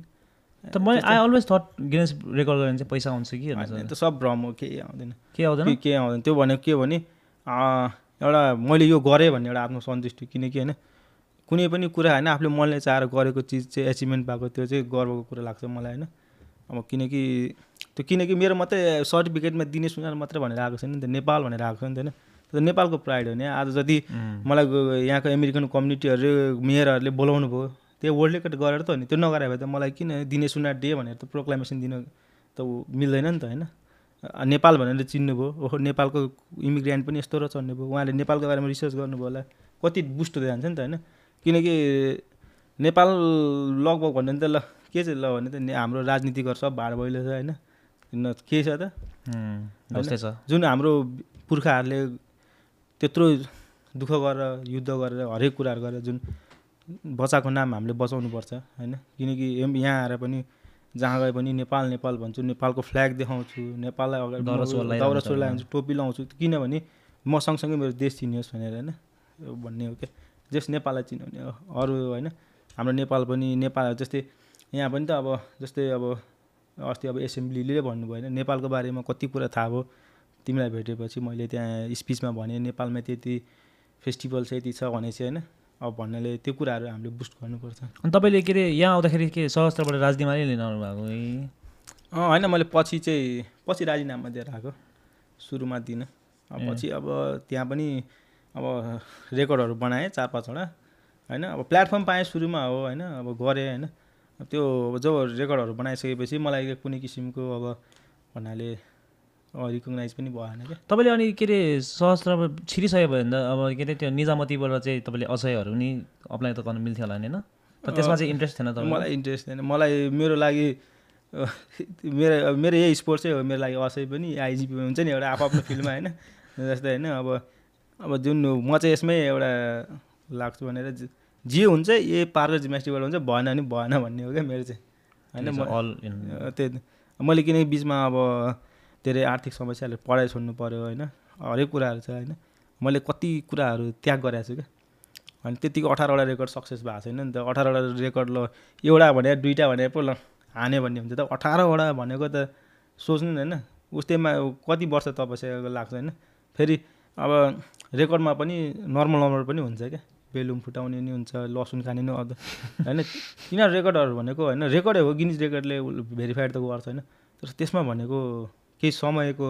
त मैले I always thought Guinness record गरेर चाहिँ पैसा आउँछ कि त्यो सब भ्रम हो केही आउँदैन। के आउँदैन? के के आउँदैन? त्यो भनेको के भने एउटा मैले यो गरेँ भन्ने एउटा आत्मसन्तुष्टि किनकि होइन? कुनै पनि कुरा होइन आफूले मनले चाहेर गरेको चिज चाहिँ एचिभमेन्ट भएको त्यो चाहिँ गर्वको कुरा लाग्छ मलाई होइन। अब किनकि त्यो किनकि मेरो मात्रै सर्टिफिकेटमा दिने सुनार मात्रै भनेर आएको छैन नि त नेपाल भनेर आएको छ नि त होइन। त्यो त नेपालको प्राइड हो नि। आज जति मलाई यहाँको अमेरिकन कम्युनिटीहरू मेयरहरूले बोलाउनु भयो त्यो वर्ल्ड रेकर्ड गरेर त हो नि त्यो नगरे भए त मलाई किन दिने सुनार डे भनेर त प्रोक्लामेसन दिन त ऊ मिल्दैन नि त होइन। नेपाल भनेर चिन्नुभयो ओहो नेपालको इमिग्रेन्ट पनि यस्तो रहेछ भन्नुभयो उहाँले नेपालको बारेमा रिसर्च गर्नुभयो होला। कति बुस्ट हुँदै जान्छ नि त होइन। किनकि नेपाल लगभग भन्यो भने त ल के चाहिँ ल भने त हाम्रो राजनीतिक सब भाड भइलो छ होइन। न के छ त? जस्तै छ। जुन हाम्रो पुर्खाहरूले त्यत्रो दुःख गरेर युद्ध गरेर हरेक कुराहरू गरेर जुन बचाएको नाम हामीले बचाउनुपर्छ होइन? किनकि यहाँ आएर पनि जहाँ गए पनि नेपाल नेपाल भन्छु नेपालको फ्ल्याग देखाउँछु नेपाललाई अगाडि दौरा होइन। लगाउँछु टोपी लाउँछु किनभने म सँगसँगै मेरो देश चिनियोस् भनेर होइन? भन्ने हो क्या। जस नेपाललाई चिनाउने हो अरू होइन हाम्रो नेपाल पनि नेपाल जस्तै यहाँ पनि त अब जस्तै अब अस्ति अब एसेम्ब्लीले भन्नुभयो होइन नेपालको बारेमा कति कुरा थाहा भयो। तिमीलाई भेटेपछि मैले त्यहाँ स्पिचमा भने नेपालमा त्यति फेस्टिभल छ यति छ भनेपछि होइन अब भन्नाले त्यो कुराहरू हामीले बुस्ट गर्नुपर्छ। अनि तपाईँले के अरे यहाँ आउँदाखेरि के सहस्त्रबाट राजनीतिमाले लिन आउनु भएको अँ होइन मैले पछि चाहिँ पछि राजीनामा दिएर आएको सुरुमा दिन। पछि अब त्यहाँ पनि अब रेकर्डहरू बनाएँ चार पाँचवटा होइन? अब प्लेटफर्म पाएँ सुरुमा हो होइन? अब गरेँ होइन? त्यो अब जब रेकर्डहरू बनाइसकेपछि मलाई कुनै किसिमको अब भन्नाले रिकगनाइज पनि भएन क्या। तपाईँले अनि के अरे सहस्त्र छिरिसक्यो भने त अब के अरे त्यो निजामतीबाट चाहिँ तपाईँले असयहरू नि अप्लाई त गर्नु मिल्थ्यो होला नि होइन? तर त्यसमा चाहिँ इन्ट्रेस्ट थिएन तपाईँलाई? मलाई इन्ट्रेस्ट छैन मलाई मेरो लागि मेरो मेरो यही स्पोर्ट्सै हो मेरो लागि असै पनि। आइजिपी हुन्छ नि एउटा आफ्नो फिल्डमा होइन? जस्तै होइन? अब अब जुन म चाहिँ यसमै एउटा लाग्छु भनेर जे- हुन्छ यही पार्कर जिम्नास्टिकबाट हुन्छ भएन भने भएन भन्ने हो क्या मेरो चाहिँ। होइन म अल त्यही मैले किनकि बिचमा अब धेरै आर्थिक समस्याले पढाइ छोड्नु पऱ्यो होइन? हरेक कुराहरू छ होइन? मैले कति कुराहरू त्याग गरेको छु क्या। अनि त्यतिको अठारवटा रेकर्ड सक्सेस भएको छैन नि त। अठारवटा रेकर्ड ल एउटा भने दुइटा भने पो ल हाने भन्ने हुन्छ त। अठारवटा भनेको त सोच्नु नि होइन? उस्तैमा कति वर्ष तपस्या लाग्छ होइन? फेरि अब रेकर्डमा पनि नर्मल नर्मल पनि हुन्छ क्या। बेलुन फुटाउने नि हुन्छ लसुन खाने नि अझ होइन यिनीहरू रेकर्डहरू भनेको? होइन रेकर्डै हो गिनिज रेकर्डले भेरिफाइड त गर्छ होइन। तर त्यसमा भनेको केही समयको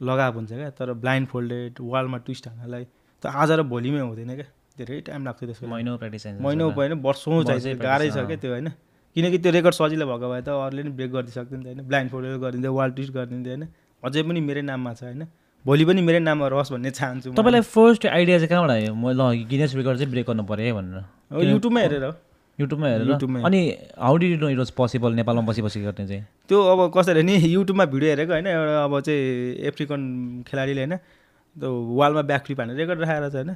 लगाव हुन्छ क्या। तर ब्लाइन्ड फोल्डेड वालमा ट्विस्ट हान्नलाई त आज र भोलिमै हुँदैन क्या। धेरै टाइम लाग्छ त्यसको। महिनौ प्र्याक्टिस महिनौ। होइन वर्षौँ चाहिन्छ। practice, गाह्रै छ। क्या त्यो होइन। किनकि त्यो रेकर्ड सजिलो भएको भए त अरूले नि ब्रेक गरिदिइसक्थ्यो नि त होइन। ब्लाइन्ड फोल्डेड गरिदिन्थ्यो वाल ट्विस्ट गरिदिन्थ्यो होइन। अझै पनि मेरै नाममा छ होइन। भोलि पनि मेरै नाममा रहोस् भन्ने चाहन्छु। तपाईँलाई फर्स्ट आइडिया चाहिँ कहाँबाट आयो? म ल गिनेस रेकर्ड चाहिँ ब्रेक गर्नु पऱ्यो है भनेर। युट्युबमा हेरेर। युट्युबमा हेरेर। युट्युबमा अनि how did no it was possible नेपालमा बसी बसी गर्ने चाहिँ। त्यो अब कसरी नि युट्युबमा भिडियो हेरेको होइन एउटा अब चाहिँ एफ्रिकन खेलाडीले होइन त्यो वालमा ब्याक फ्लिप हानेर रेकर्ड राखेर छ होइन।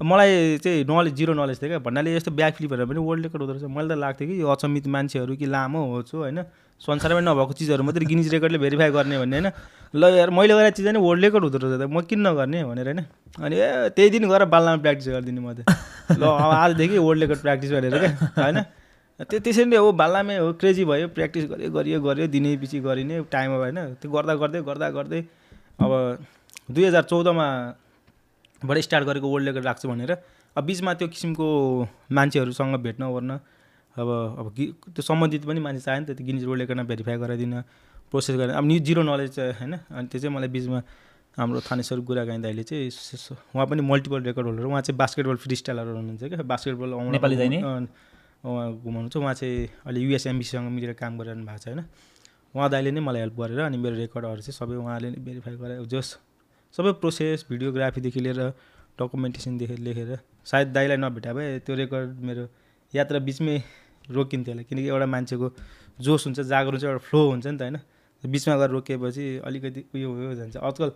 मलाई चाहिँ नलेज जिरो नलेज थियो क्या। भन्नाले यस्तो ब्याक फ्लिपहरू पनि वर्ल्ड रेकर्ड हुँदो रहेछ। मैले त लाग्थ्यो कि यो अचम्मित मान्छेहरू कि लामो होछु होइन। संसारमै नभएको चिजहरू मात्रै गिनिज रेकर्डले भेरिफाई गर्ने भन्ने होइन। ल यार मैले गरेको चिज नै वर्ल्ड रेकर्ड हुँदो रहेछ त म किन नगर्ने भनेर होइन। अनि ए त्यही दिन गएर बाल्लामा प्र्याक्टिस गरिदिने म त। ल अब आजदेखि वर्ल्ड रेकर्ड प्र्याक्टिस गरेर क्या होइन। त्यो त्यसरी नै हो बाल्लामै हो क्रेजी भयो। प्र्याक्टिस गऱ्यो गरियो गरियो दिनै पछि गरिने टाइम अब होइन। त्यो गर्दा गर्दै गर्दा गर्दै अब दुई हजार चौधमा बाट स्टार्ट गरेको वर्ल्ड रेकर्ड राख्छु भनेर। अब बिचमा त्यो किसिमको मान्छेहरूसँग भेट्न ओर्न अब अब त्यो सम्बन्धित पनि मान्छे चाह्यो नि त त्यो गिनिज वर्ल्ड रेकर्डमा भेरिफाई गराइदिन प्रोसेस गरेर अब न्यु जिरो नलेज चाहिँ होइन? अनि त्यो चाहिँ मलाई बिचमा हाम्रो थानेश्वर गुरागाई दाइले चाहिँ उहाँ पनि मल्टिपल रेकर्ड होल्डर उहाँ चाहिँ बास्केटबल फ्री स्टाइलर हुनुहुन्छ क्या। बास्केटबल नेपाली दाइ नै? उहाँ घुमाउनुहुन्छ। उहाँ चाहिँ अहिले युएसएमबीसँग मिलेर काम गरिरहनु भएको छ होइन? उहाँ दाइले नै मलाई हेल्प गरेर अनि मेरो रेकर्डहरू चाहिँ सबै उहाँले नै भेरिफाई गरे जस सबै प्रोसेस भिडियोग्राफीदेखि लिएर डकुमेन्टेसनदेखि लेखेर सायद दाइलाई नभेटा भए त्यो रेकर्ड मेरो यात्रा बिचमै रोकिन्थ्यो होला। किनकि एउटा मान्छेको जोस हुन्छ जागरुक चाहिँ एउटा फ्लो हुन्छ नि त होइन। बिचमा गएर रोकिएपछि अलिकति उयो उयो जान्छ। आजकल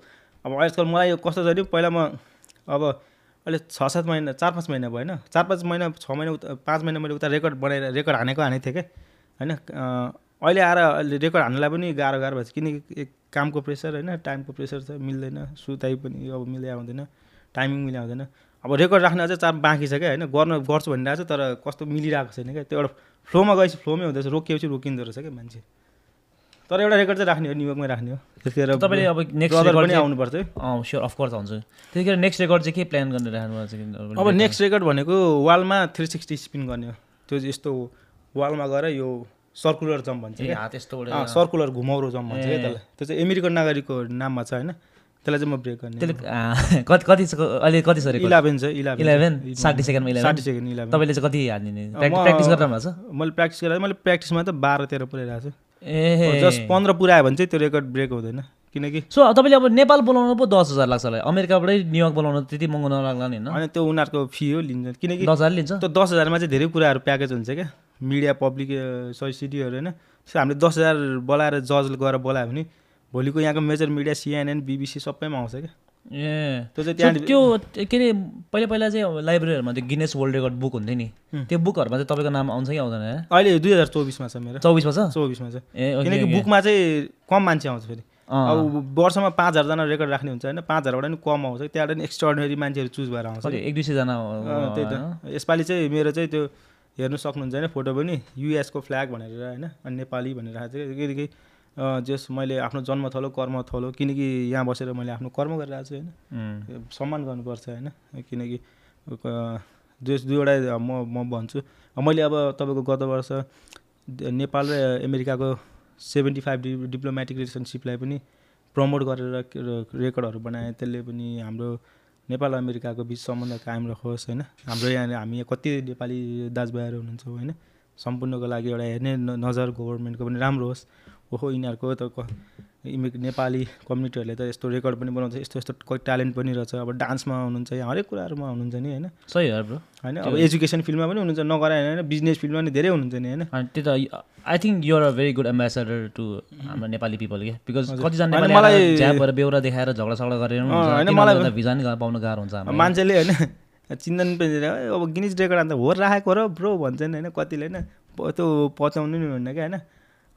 अब आजकल मलाई यो कस्तो छ भने पहिला म अब अहिले छ सात महिना चार पाँच महिना भयो होइन। चार पाँच महिना छ महिना उता पाँच महिना मैले उता रेकर्ड बनाएर रेकर्ड हानेको हानेको थिएँ क्या। होइन अहिले आएर अहिले रेकर्ड हान्नलाई पनि गाह्रो गाह्रो भएको छ किनकि एक कामको प्रेसर होइन टाइमको प्रेसर छ मिल्दैन सुताइ पनि अब मिल्दै आउँदैन टाइमिङ मिल्दै आउँदैन। अब रेकर्ड राख्न अझै चार बाँकी छ क्या होइन? गर्न गर्छु भनिरहेको छ तर कस्तो मिलिरहेको छैन क्या? त्यो एउटा फ्लोमा गएपछि फ्लोमै हुँदैछ रोकिएपछि रोकिँदो रहेछ क्या मान्छे। तर एउटा रेकर्ड चाहिँ राख्ने हो न्युयोर्कमै राख्ने हो। त्यतिखेर तपाईँले अब नेक्स्ट रेकर्ड पनि आउनुपर्छ है। अँ स्योर अफकोर्स आउँछु। त्यतिखेर नेक्स्ट रेकर्ड चाहिँ के प्लान गरेर राख्नु भएको छ अब नेक्स्ट रेकर्ड भनेको वालमा थ्री सिक्सटी स्पिन गर्ने हो। त्यो यस्तो वालमा गएर यो सर्कुलर जम्प भन्छ सर्कुलर घुमाउरो जम्प भन्छ क्या। त्यसलाई। त्यो चाहिँ अमेरिकन नागरिकको नाममा छ होइन? त्यसलाई चाहिँ म ब्रेक गर्ने त्यसले कति कति अहिले कति छ रेकर्ड इलेभेन छ। इलेभेन? इलेभेन। साठी सेकेन्डमा इलेभेन? साठी सेकेन्ड इलेभेन। तपाईँले चाहिँ कति हानिदिने म- प्र्याक्टिस गरेर भएको छ? मैले प्र्याक्टिस गरेर मैले प्र्याक्टिसमा त बाह्र तेह्र पुऱ्याइरहेको छु। ए। जस्ट पन्ध्र पुऱ्यायो भने चाहिँ त्यो रेकर्ड ब्रेक हुँदैन। किनकि सो तपाईँले अब नेपाल बोलाउनु पो दस हजार लाग्छ होला। अमेरिकाबाटै न्युयोर्क बोलाउनु त्यति महँगो नलाग्ला नि होइन? अनि त्यो उनीहरूको फी हो लिन्छ। किनकि दस हजार लिन्छ? त्यो दस हजारमा चाहिँ धेरै कुराहरू प्याकेज हुन्छ क्या। मिडिया पब्लिक सब्सिडीहरू होइन। त्यसो हामीले दस हजार बोलाएर जज गएर बोलायो भने भोलिको यहाँको मेजर मिडिया सिएनएन बिबिसी सबैमा आउँछ क्या। ए। त्यो चाहिँ त्यहाँ त्यो के अरे पहिला पहिला चाहिँ लाइब्रेरीहरूमा त्यो गिनेस वर्ल्ड रेकर्ड बुक हुन्थ्यो नि। त्यो बुकहरूमा चाहिँ तपाईँको नाम आउँछ कि आउँदैन? है अहिले दुई हजार चौबिसमा छ मेरो। चौबिसमा छ? चौबिसमा छ। ए किनकि। बुकमा चाहिँ कम मान्छे आउँछ फेरि। अब वर्षमा पाँच हजारजना रेकर्ड राख्ने हुन्छ होइन। पाँच हजारबाट नि कम आउँछ। त्यहाँबाट नि एक्स्ट्राअर्डिनरी मान्छेहरू चुज भएर आउँछ। एक दुई सयजना त्यही त। यसपालि चाहिँ मेरो चाहिँ त्यो हेर्नु सक्नुहुन्छ होइन फोटो पनि। युएसको फ्ल्याग भनेर होइन अनि नेपाली भनेर राखेको छ। किनकि जस मैले आफ्नो जन्म थलो कर्म थलो किनकि यहाँ बसेर मैले आफ्नो कर्म गरिरहेको छु होइन। सम्मान गर्नुपर्छ होइन किनकि जस दुईवटा म म भन्छु। मैले अब तपाईँको गत वर्ष नेपाल र अमेरिकाको सेभेन्टी फाइभ डि डिप्लोमेटिक रिलेसनसिपलाई पनि प्रमोट गरेर रेकर्डहरू बनाएँ। त्यसले पनि हाम्रो नेपाल अमेरिकाको बिच सम्बन्ध कायम रहोस् होइन? हाम्रो यहाँ हामी यहाँ कति नेपाली दाजुभाइहरू हुनुहुन्छ होइन? सम्पूर्णको लागि एउटा हेर्ने नजर गभर्मेन्टको पनि राम्रो होस्। ओहो यिनीहरूको त क- इमि- नेपाली कम्युनिटीहरूले त यस्तो रेकर्ड पनि बनाउँछ यस्तो यस्तो कोही ट्यालेन्ट पनि रहेछ अब डान्समा हुनुहुन्छ यहाँ हरेक कुराहरूमा हुनुहुन्छ नि होइन? सही हो ब्रो। होइन? अब एजुकेसन फिल्डमा पनि हुनुहुन्छ नगराएन होइन बिजनेस फिल्डमा पनि धेरै हुनुहुन्छ नि होइन? त्यो त I think you're a very good ambassador to हाम्रो नेपाली पिपल के बिकज। कतिजना मलाई- भएर बेहोरा देखाएर झगडा सगडा गरेर होइन, मलाई- भिजा नि पाउनु गाह्रो हुन्छ। मान्छेले होइन चिन्दन पनि अब गिनिज रेकर्ड अन्त हो राखेको र ब्रो भन्छन् होइन कतिले होइन त्यो पचाउनु नि हुन्न क्या होइन?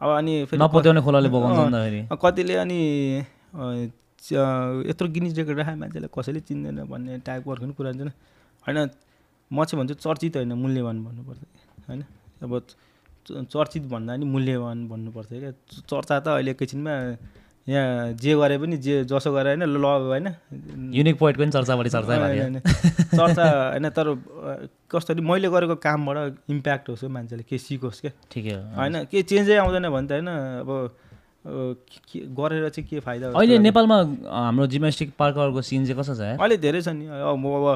अब अनि फेरि नपत्याउने खोलाले बगाउँछ कतिले अनि यत्रो गिनिज रेकर्ड राखे मान्छेलाई कसैले चिन्दैन भन्ने टाइपको पनि कुरा हुन्छ होइन म चाहिँ भन्छु चर्चित होइन मूल्यवान भन्नुपर्छ। होइन अब चर्चित भन्दा नि मूल्यवान भन्नुपर्छ क्या। चर्चा त अहिले एकैछिनमा यहाँ जे गरे पनि जे जसो गरे होइन ल होइन युनिक पोइन्ट पनि चर्चा बढी चर्चा होइन। चर्चा होइन तर कस्तो मैले गरेको कामबाट इम्प्याक्ट होस् मान्छेले के सिकोस् क्या ठिकै हो होइन के चेन्जै आउँदैन भने त होइन अब गरेर चाहिँ के फाइदा अहिले। नेपालमा हाम्रो जिम्नास्टिक पार्कहरूको सिन चाहिँ कस्तो छ? अहिले धेरै छ नि अब म अब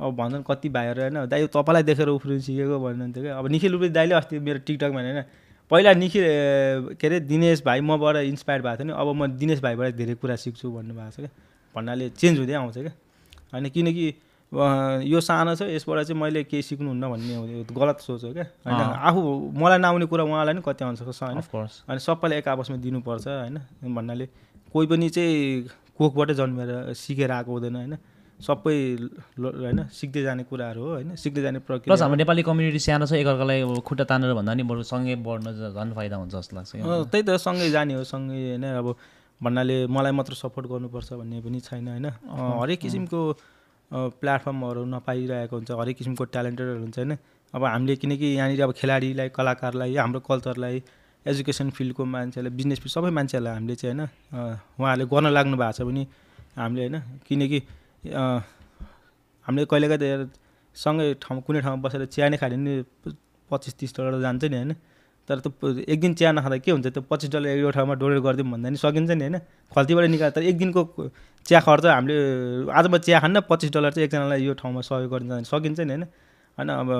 अब भन्छन् कति भाइहरू होइन दाइ तपाईँलाई देखेर उफ्रिनु सिकेको भन्नुहुन्थ्यो क्या अब निखिल उफ्री दाइले अस्ति मेरो टिकटकमा होइन पहिला निखिल ए, के अरे दिनेश भाइ मबाट इन्सपायर भएको थियो नि। अब म दिनेश भाइबाट धेरै कुरा सिक्छु भन्नुभएको छ क्या। भन्नाले चेन्ज हुँदै आउँछ क्या। होइन किनकि यो सानो छ यसबाट चाहिँ मैले केही सिक्नुहुन्न भन्ने गलत सोच हो क्या। होइन। आफू मलाई नआउने कुरा उहाँलाई नि कति आउँछ होइन। अनि सबैलाई एक आपसमा दिनुपर्छ होइन। भन्नाले कोही पनि चाहिँ कोखबाटै जन्मेर सिकेर आएको हुँदैन होइन। सबै होइन सिक्दै जाने कुराहरू हो होइन सिक्दै जाने प्लस प्रक्रिया हाम्रो नेपाली कम्युनिटी सानो छ एकअर्कालाई अब खुट्टा तानेर भन्दा नि बरु सँगै बढ्न झन् फाइदा हुन्छ जस्तो लाग्छ त्यही त सँगै जाने हो सँगै होइन अब भन्नाले मलाई मात्र सपोर्ट गर्नुपर्छ भन्ने पनि छैन होइन। हरेक किसिमको प्लेटफर्महरू नपाइरहेको हुन्छ हरेक किसिमको ट्यालेन्टेडहरू हुन्छ होइन। अब हामीले किनकि यहाँनिर अब खेलाडीलाई कलाकारलाई हाम्रो कल्चरलाई एजुकेसन फिल्डको मान्छेलाई बिजनेस फिल्ड सबै मान्छेहरूलाई हामीले चाहिँ होइन उहाँहरूले गर्न लाग्नु भएको छ भने हामीले होइन किनकि हामीले कहिलेकाहीँ त यार सँगै ठाउँ कुनै ठाउँमा बसेर चिया नै खायो भने नि पच्चिस तिस डलर जान्छ नि होइन। तर त्यो एक दिन चिया नखाँदा के हुन्छ त्यो पच्चिस डलर एउटा ठाउँमा डोनेट गरिदिउँ भन्दा नि सकिन्छ नि होइन। खल्तीबाट निकाल्दा तर एक दिनको चिया खर्च हामीले आज म चिया खान्न पच्चिस डलर चाहिँ एकजनालाई यो ठाउँमा सहयोग गर्न जाँदा सकिन्छ नि होइन। होइन अब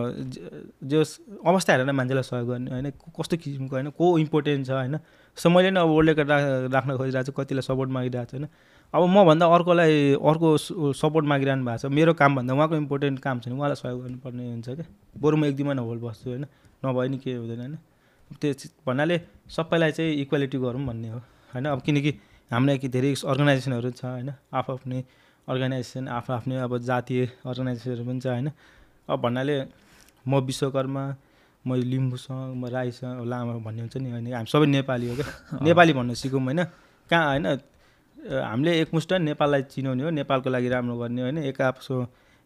ज- अवस्था हेरेर मान्छेलाई सहयोग गर्ने होइन कस्तो किसिमको होइन को इम्पोर्टेन्ट छ होइन। सो मैले नि अब वर्ल्ड रेकर्ड राख राख्न खोजिरहेको छु कतिलाई सपोर्ट मागिरहेको छु होइन। अब मभन्दा अर्कोलाई अर्को सपोर्ट मागिरहनु भएको छ। मेरो कामभन्दा उहाँको इम्पोर्टेन्ट काम छ भने उहाँलाई सहयोग गर्नुपर्ने हुन्छ क्या बरु म एक दिनमा नहोल बस्छु होइन नभए नि केही हुँदैन होइन। त्यो भन्नाले सबैलाई चाहिँ इक्वालिटी गरौँ भन्ने हो होइन? अब किनकि हाम्रो यहाँ धेरै अर्गनाइजेसनहरू छ होइन आफ आफ्नै अर्गनाइजेसन आफ्नो आफ्नै अब जातीय अर्गनाइजेसनहरू पनि छ होइन। अब भन्नाले म विश्वकर्मा म लिम्बूसँग म राईसँग लामा भन्ने हुन्छ नि होइन? हामी सबै नेपाली हो क्या नेपाली भन्न सिकौँ होइन। कहाँ होइन? हामीले एकमुष्ट नेपाललाई चिनाउने हो। नेपालको लागि राम्रो गर्ने होइन। एक आपसो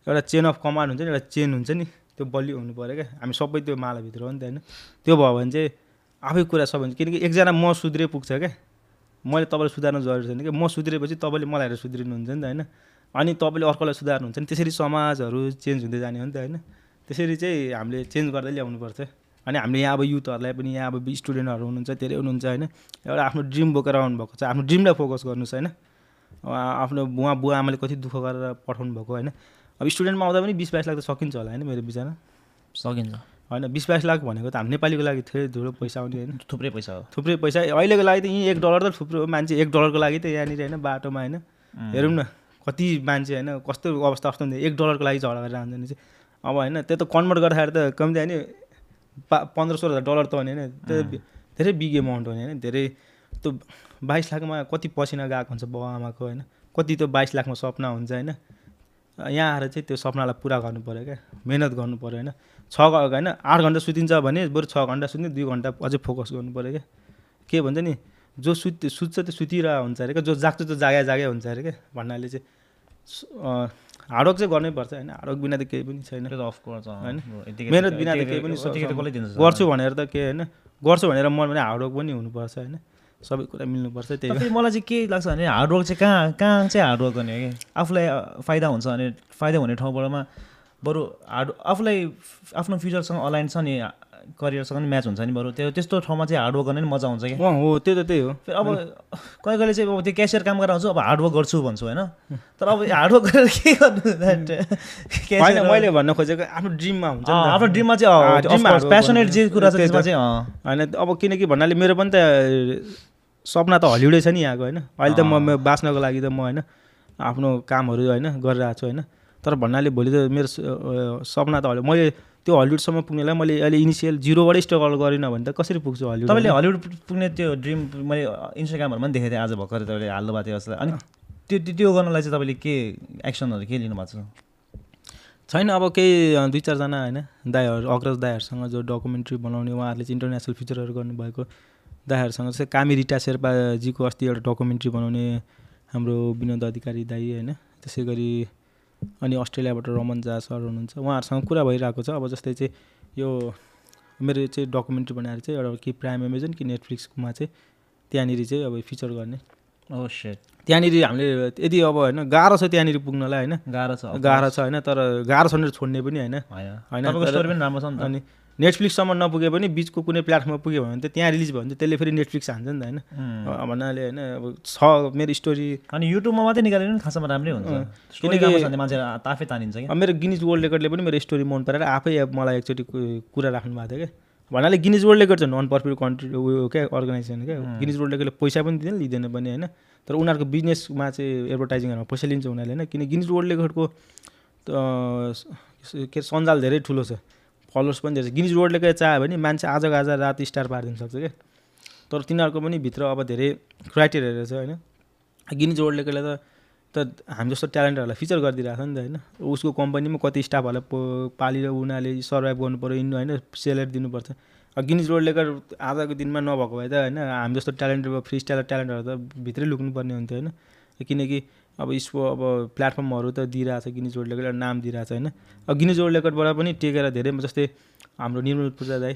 एउटा चेन अफ कमान्ड हुन्छ नि एउटा चेन हुन्छ नि। त्यो बलियो हुनु पऱ्यो क्या। हामी सबै त्यो मालाभित्र हो नि त होइन। त्यो भयो भने चाहिँ आफै कुरा सबै हुन्छ। किनकि एकजना म सुध्रे पुग्छ क्या। मैले तपाईँलाई सुधार्नु जरुरी छैन कि। म सुध्रेपछि तपाईँले मलाई हेरेर सुध्रिनुहुन्छ नि त होइन। अनि तपाईँले अर्कोलाई सुधार्नुहुन्छ नि। त्यसरी समाजहरू चेन्ज हुँदै जाने हो नि त होइन। त्यसरी चाहिँ हामीले चेन्ज गर्दै ल्याउनुपर्छ। अनि हामीले यहाँ अब युथहरूलाई पनि यहाँ अब स्टुडेन्टहरू हुनुहुन्छ धेरै हुनुहुन्छ होइन एउटा आफ्नो ड्रिम बोकेर आउनुभएको छ। आफ्नो ड्रिमलाई फोकस गर्नुहोस् होइन। आफ्नो उहाँ बुवा आमाले कति दुःख गरेर पठाउनु भएको होइन। अब स्टुडेन्टमा आउँदा पनि बिस बाइस लाख त सकिन्छ होला होइन मेरो विचारमा सकिन्छ। होइन बिस बाइस लाख भनेको त हाम्रो नेपालीको लागि धेरै ठुलो पैसा आउने होइन। थुप्रै पैसा हो। थुप्रै पैसा। अहिलेको लागि त यहीँ एक डलर त थुप्रो हो मान्छे एक डलरको लागि त यहाँनिर होइन बाटोमा होइन। हेरौँ न कति मान्छे होइन कस्तो अवस्था कस्तो हुन्छ एक डलरको लागि झगडा गरेर आउँदैन चाहिँ अब होइन त्यो त कन्भर्ट गर्दाखेरि त कम्ती होइन पा पन्ध्र सोह्र हजार डलर त हो नि होइन? त्यो धेरै बिग एमाउन्ट हो नि होइन? धेरै त्यो बाइस लाखमा कति पसिना गएको हुन्छ बाउ आमाको होइन? कति त्यो बाइस लाखमा सपना हुन्छ होइन? यहाँ आएर चाहिँ त्यो सपनालाई पुरा गर्नु पऱ्यो क्या। मिहिनेत गर्नु पऱ्यो होइन? छ होइन आठ घन्टा सुतिन्छ भने बरु छ घन्टा सुत्ने दुई घन्टा अझै फोकस गर्नु पऱ्यो क्या। के भन्छ नि जो सुत सुत्छ त्यो सुतिरहेको हुन्छ अरे क्या। जो जाग्छ त्यो जागे जागे हुन्छ अरे क्या भन्नाले चाहिँ हार्डवर्क चाहिँ गर्नैपर्छ होइन। हार्डवर्क बिना त केही पनि छैन। अफकोर्स होइन? मेहनत बिना त केही पनि गर्छु भनेर त के होइन। गर्छु भनेर मन भने हार्डवर्क पनि हुनुपर्छ होइन। सबै कुरा मिल्नुपर्छ त्यही मलाई चाहिँ के लाग्छ भने हार्डवर्क चाहिँ कहाँ कहाँ चाहिँ हार्डवर्क गर्ने कि? आफूलाई फाइदा हुन्छ भने फाइदा हुने ठाउँबाटमा बरु हार्ड आफूलाई आफ्नो फ्युचरसँग अलाइन छ नि करियरसँग नि म्याच हुन्छ नि बरु। त्यो त्यस्तो ठाउँमा चाहिँ हार्डवर्क गर्ने नि मजा आउँछ कि हो त्यो त त्यही हो। फेरि अब कहिले कहिले चाहिँ अब त्यो क्यासियर काम गरेर आउँछु अब हार्डवर्क गर्छु भन्छु होइन? तर अब हार्डवर्क गरेर के गर्नु मैले भन्न खोजेको आफ्नो ड्रिममा हुन्छ। आफ्नो ड्रिममा चाहिँ प्यासनेट जे। कुरा छ त्यसमा। चाहिँ होइन अब किनकि भन्नाले मेरो पनि त सपना त हलिउडै छ नि यहाँको होइन? अहिले त म बाँच्नको लागि त म होइन? आफ्नो कामहरू होइन गरिरहेको छु होइन? तर भन्नाले भोलि त मेरो सपना त मैले त्यो हलिउडसम्म पुग्नेलाई मैले अहिले इनिसियल जिरोबाटै स्ट्रगल गरिनँ भने त कसरी पुग्छु हलिउड तपाईँले हलिउड पुग्ने त्यो ड्रिम मैले इन्स्टाग्रामहरूमा पनि देखेको थिएँ आज भर्खर तपाईँले हाल्नु भएको थियो जसलाई। अनि त्यो त्यो गर्नलाई चाहिँ तपाईँले के एक्सनहरू के लिनु भएको छ? छैन अब केही दुई चारजना होइन दाईहरू अग्रज दाईहरूसँग जो डकुमेन्ट्री बनाउने उहाँहरूले चाहिँ इन्टरनेसनल फिचरहरू गर्नुभएको। दाईहरूसँग चाहिँ कामी रिटा शेर्पाजीको अस्ति एउटा डकुमेन्ट्री बनाउने हाम्रो विनोद अधिकारी दाई होइन त्यसै गरी अनि अस्ट्रेलियाबाट रमन झा सर हुनुहुन्छ। उहाँहरूसँग कुरा भइरहेको छ। अब जस्तै चाहिँ यो मेरो चाहिँ डकुमेन्ट्री बनाएर चाहिँ एउटा कि प्राइम एमेजन कि नेटफ्लिक्समा चाहिँ त्यहाँनिर चाहिँ अब फिचर गर्ने। ओ सेट त्यहाँनिर हामीले यदि अब होइन गाह्रो छ त्यहाँनिर पुग्नलाई होइन। गाह्रो छ गाह्रो छ होइन तर गाह्रो छ भनेर छोड्ने पनि होइन। होइन। राम्रो छ नि त। अनि नेटफ्लिक्ससम्म नपुगे पनि बिचको कुनै प्लेटफर्ममा पुग्यो भने त त्यहाँ रिलिज भयो भने त त्यसले फेरि नेटफ्लिक्स हान्छ नि त होइन। भन्नाले होइन अब छ मेरो स्टोरी अनि युट्युबमा मात्रै निकाल्यो भने खासमा राम्रै हुन्छ। किनकि- मान्छे आफै तानिन्छ अब मेरो गिनिज वर्ल्ड रेकर्डले पनि मेरो स्टोरी मन पराएर आफै मलाई एकचोटि कु- कुरा राख्नु भएको थियो क्या। भन्नाले गिनिज वर्ल्ड रेकर्ड चाहिँ नन प्रफिट कन्ट्री उयो क्या अर्गनाइजेसन क्या। गिनिज वर्ल्ड रेकर्डले पैसा पनि दिँदैन लिँदैन पनि होइन। तर उनीहरूको बिजनेसमा चाहिँ एडभर्टाइजिङहरूमा पैसा लिन्छ उनीहरूले होइन। किन गिनिज वर्ल्ड रेकर्डको के सञ्जाल धेरै ठुलो छ। फलोवर्स पनि धेरै गिनिज वर्ल्ड रेकर्ड चाह्यो भने मान्छे आजको आज रात स्टार पारिदिनु सक्छ क्या तर तिनीहरूको पनि भित्र अब धेरै क्राइटेरियाहरू छ होइन। गिनिज वर्ल्ड रेकर्डले त त हामी जस्तो ट्यालेन्टहरूलाई फिचर गरिदिरहेको छ नि त होइन। उसको कम्पनीमा कति स्टाफहरूलाई पो पालेर उनीहरूले सर्भाइभ पऱ्यो इन होइन सेलेरी दिनुपर्छ। गिनिज रेकर्ड आजको दिनमा नभएको भए त होइन हामी जस्तो ट्यालेन्ट फ्री स्टाइल ट्यालेन्टहरू त भित्रै लुक्नुपर्ने हुन्थ्यो होइन। किनकि अब यसको अब प्लेटफर्महरू त दिइरहेछ गिनिज वर्ल्ड रेकर्ड नाम दिइरहेछ होइन? अब गिनिज वर्ल्ड रेकर्डबाट पनि टेकेर धेरै जस्तै हाम्रो निर्मल पूजा दाई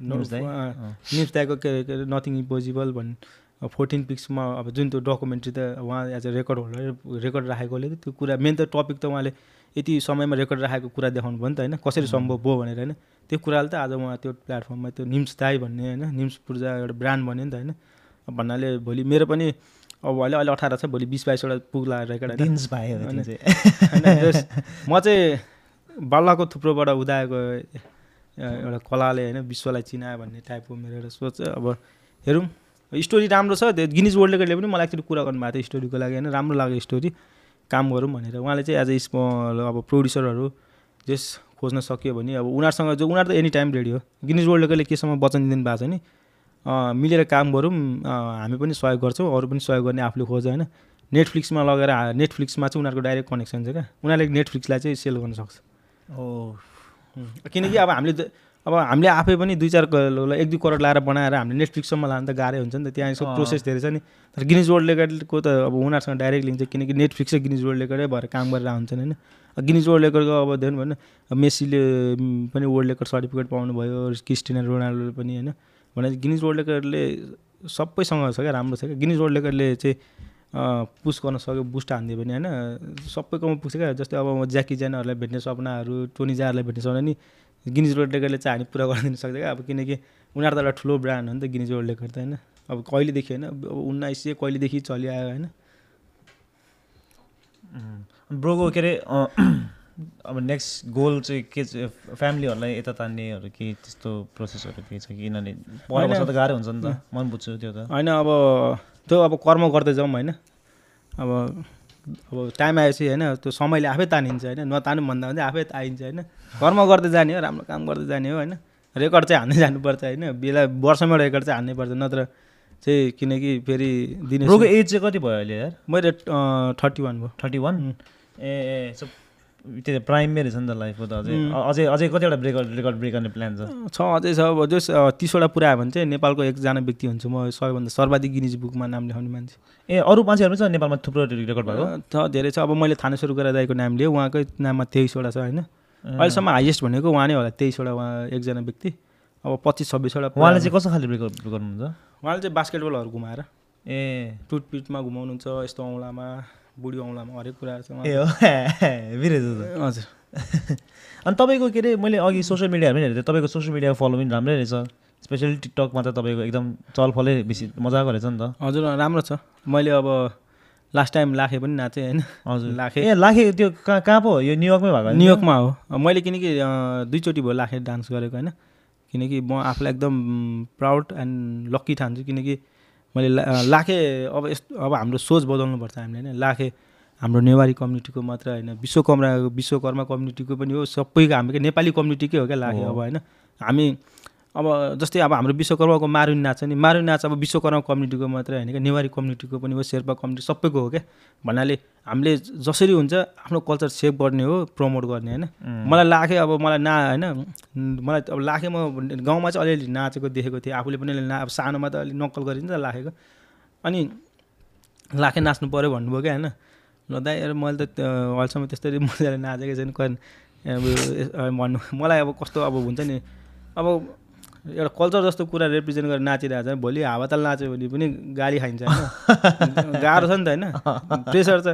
निम्स दाईको के के अरे नथिङ इम्पोजिबल भन्ने फोर्टिन पिक्समा अब जुन त्यो डकुमेन्ट्री त उहाँ as a record holder record राखेकोले त त्यो कुरा मेन त टपिक त उहाँले यति समयमा रेकर्ड राखेको कुरा देखाउनु भयो नि त होइन? कसरी सम्भव भयो भनेर होइन? त्यो कुराले त आज उहाँ त्यो प्लेटफर्ममा त्यो निम्स दाई भन्ने होइन? निम्स पूर्जा एउटा ब्रान्ड भन्यो नि त होइन? भन्नाले भोलि मेरो पनि अब अहिले अहिले अठार छ भोलि बिस बाइसवटा पुग्ला रेकर्ड म चाहिँ बाल्लाको थुप्रोबाट उदाएको एउटा कलाले होइन विश्वलाई चिनायो भन्ने टाइपको मेरो एउटा सोच। अब हेरौँ स्टोरी राम्रो छ त्यो गिनिज वर्ल्ड रेकर्डले पनि मलाई एक्चुली कुरा गर्नुभएको थियो स्टोरीको लागि होइन। राम्रो लाग्यो स्टोरी काम गरौँ भनेर। उहाँले चाहिँ एज अ अब प्रोड्युसरहरू जस खोज्न सकियो भने अब उनीहरूसँग जो उनीहरू त एनी टाइम रेडी हो गिनिज वर्ल्ड रेकर्डले केसम्म वचन दिनु भएको छ नि। मिलेर काम गरौँ हामी पनि सहयोग गर्छौँ अरू पनि सहयोग गर्ने आफूले खोज होइन? नेटफ्लिक्समा लगेर हा- नेटफ्लिक्समा चाहिँ उनीहरूको डाइरेक्ट कनेक्सन छ क्या? उनीहरूले नेटफ्लिक्सलाई चाहिँ सेल गर्न सक्छ। ओ किनकि अब हामीले अब हामीले आफै पनि दुई चार एक दुई करोड लाएर बनाएर हामीले नेटफ्लिक्ससम्म लानु त गाह्रै हुन्छ नि त। त्यहाँ यसको। प्रोसेस धेरै छ नि। तर गिनिज वर्ल्ड रेकर्डको त अब उनीहरूसँग डाइरेक्ट लिन्छ किनकि नेटफ्लिक्सै गिनिज वर्ल्ड रेकर्डै भएर काम गरेर हुन्छन् होइन? गिनिज वर्ल्ड रेकर्डको अब धेर भएन मेसीले पनि वर्ल्ड रेकर्ड सर्टिफिकेट पाउनुभयो क्रिस्टियन रोनाल्डोले पनि होइन? भने गिनिज वर्ल्ड रेकर्डले सबैसँग छ क्या राम्रो छ क्या। गिनिज वर्ल्ड रेकर्डले चाहिँ पुस गर्न सक्यो बुस्ट हानिदियो भने होइन सबैकोमा पुग्छ क्या। जस्तै अब ज्याकी ज्यानहरूलाई भेट्ने सपनाहरू टोनी जारलाई भेट्ने सपना नि गिनिज वर्ल्ड रेकर्डले चाहिँ हामी पुरा गरिदिनु सक्छ क्या। अब किनकि उनीहरू त एउटा ठुलो ब्रान्ड हो नि त गिनिज वर्ल्ड रेकर्ड त होइन। अब कहिलेदेखि होइन अब उन्नाइस सय कहिलेदेखि चलिआयो होइन। ब्रोको के अरे अब नेक्स्ट गोल चाहिँ के चाहिँ फ्यामिलीहरूलाई यता तान्नेहरू केही त्यस्तो प्रोसेसहरू केही छ? कि किनभने पढाइ त गाह्रो हुन्छ नि त। मन बुझ्छु त्यो त। होइन अब त्यो अब कर्म गर्दै जाउँ होइन। अब अब टाइम आएपछि होइन त्यो समयले आफै तानिन्छ होइन। नतानु भन्दा भन्दै आफै आइन्छ होइन। कर्म गर्दै जाने हो राम्रो काम गर्दै जाने हो होइन। रेकर्ड चाहिँ हान्दै जानुपर्छ होइन। बेला वर्षमा रेकर्ड चाहिँ हान्नै पर्छ नत्र चाहिँ किनकि फेरि दिने एज चाहिँ कति भयो अहिले यार? मैले थर्टी वान भयो। थर्टी वान ए ए सब त्यो प्राइमरी छ नि त लाइफको त अझै अझै अझै कतिवटा ब्रेक रेकर्ड ब्रेक गर्ने प्लान छ? छ अझै छ। अब जस तिसवटा पुऱ्यायो भने चाहिँ नेपालको एकजना व्यक्ति हुन्छु म सबैभन्दा सर्वाधिक गिनिज बुकमा नाम लेखाउने मान्छे। ए अरू मान्छेहरू पनि छ नेपालमा थुप्रो रेकर्ड भएको छ धेरै छ। अब मैले थानेश्वर गोरा दाईको नाम लिएँ उहाँकै नाममा तेइसवटा छ होइन। अहिलेसम्म हाइएस्ट भनेको उहाँ नै होला तेइसवटा उहाँ एकजना व्यक्ति। अब पच्चिस छब्बिसवटा उहाँले चाहिँ कस्तो खाले ब्रेक गर्नुहुन्छ? उहाँले चाहिँ बास्केटबलहरू घुमाएर। ए। टुटपिटमा घुमाउनुहुन्छ यस्तो औँलामा। बुढी औँलामा हरेक कुराहरू छ ए। हो। हजुर। अनि तपाईँको के अरे मैले अघि सोसियल मिडियाहरू पनि हेरेको थिएँ। तपाईँको सोसियल मिडियाको फलोइङ राम्रै रहेछ। स्पेसली टिकटकमा त तपाईँको एकदम चलफलै बेसी मजाको रहेछ नि त। हजुर राम्रो छ। मैले अब लास्ट टाइम लाखे पनि नाचेँ होइन। हजुर। लाखे। ए लाखे त्यो कहाँ कहाँ पो यो न्युयोर्कमै भएको? न्युयोर्कमा हो। मैले किनकि दुईचोटि भयो लाखे डान्स गरेको होइन। किनकि म आफूलाई एकदम प्राउड एन्ड लक्की ठान्छु। किनकि मैले ला- लाखे अब यस्तो अब हाम्रो सोच बदल्नुपर्छ हामीले होइन लाखे हाम्रो नेवारी कम्युनिटीको मात्र होइन विश्वकर्मा विश्वकर्मा कम्युनिटीको पनि हो सबैको हाम्रो के नेपाली कम्युनिटीकै हो क्या लाखे। अब होइन हामी अब जस्तै अब हाम्रो विश्वकर्माको मारुनी नाच नि मारुनी नाच अब विश्वकर्मा कम्युनिटीको मात्रै होइन क्या नेवारी कम्युनिटीको पनि हो शेर्पा कम्युनिटी सबैको हो क्या। भन्नाले हामीले जसरी हुन्छ आफ्नो कल्चर सेभ गर्ने हो प्रमोट गर्ने होइन. मलाई लाखे अब मलाई ना होइन मलाई अब लाखे म गाउँमा चाहिँ अलिअलि नाचेको देखेको थिएँ आफूले पनि अलिअलि ना अब सानोमा त अलिक नक्कल गरिन्छ लाखेको अनि लाखे नाच्नु पऱ्यो भन्नुभयो क्या होइन। ल दाइ मैले त अहिलेसम्म त्यस्तरी मजाले नाचेको छैन। भन्नु मलाई अब कस्तो अब हुन्छ नि अब एउटा कल्चर जस्तो कुरा रिप्रेजेन्ट गरेर नाचिरहेको छ। भोलि हावाताल नाच्यो भने पनि गाली खाइन्छ होइन। गाह्रो छ नि त होइन। प्रेसर छ।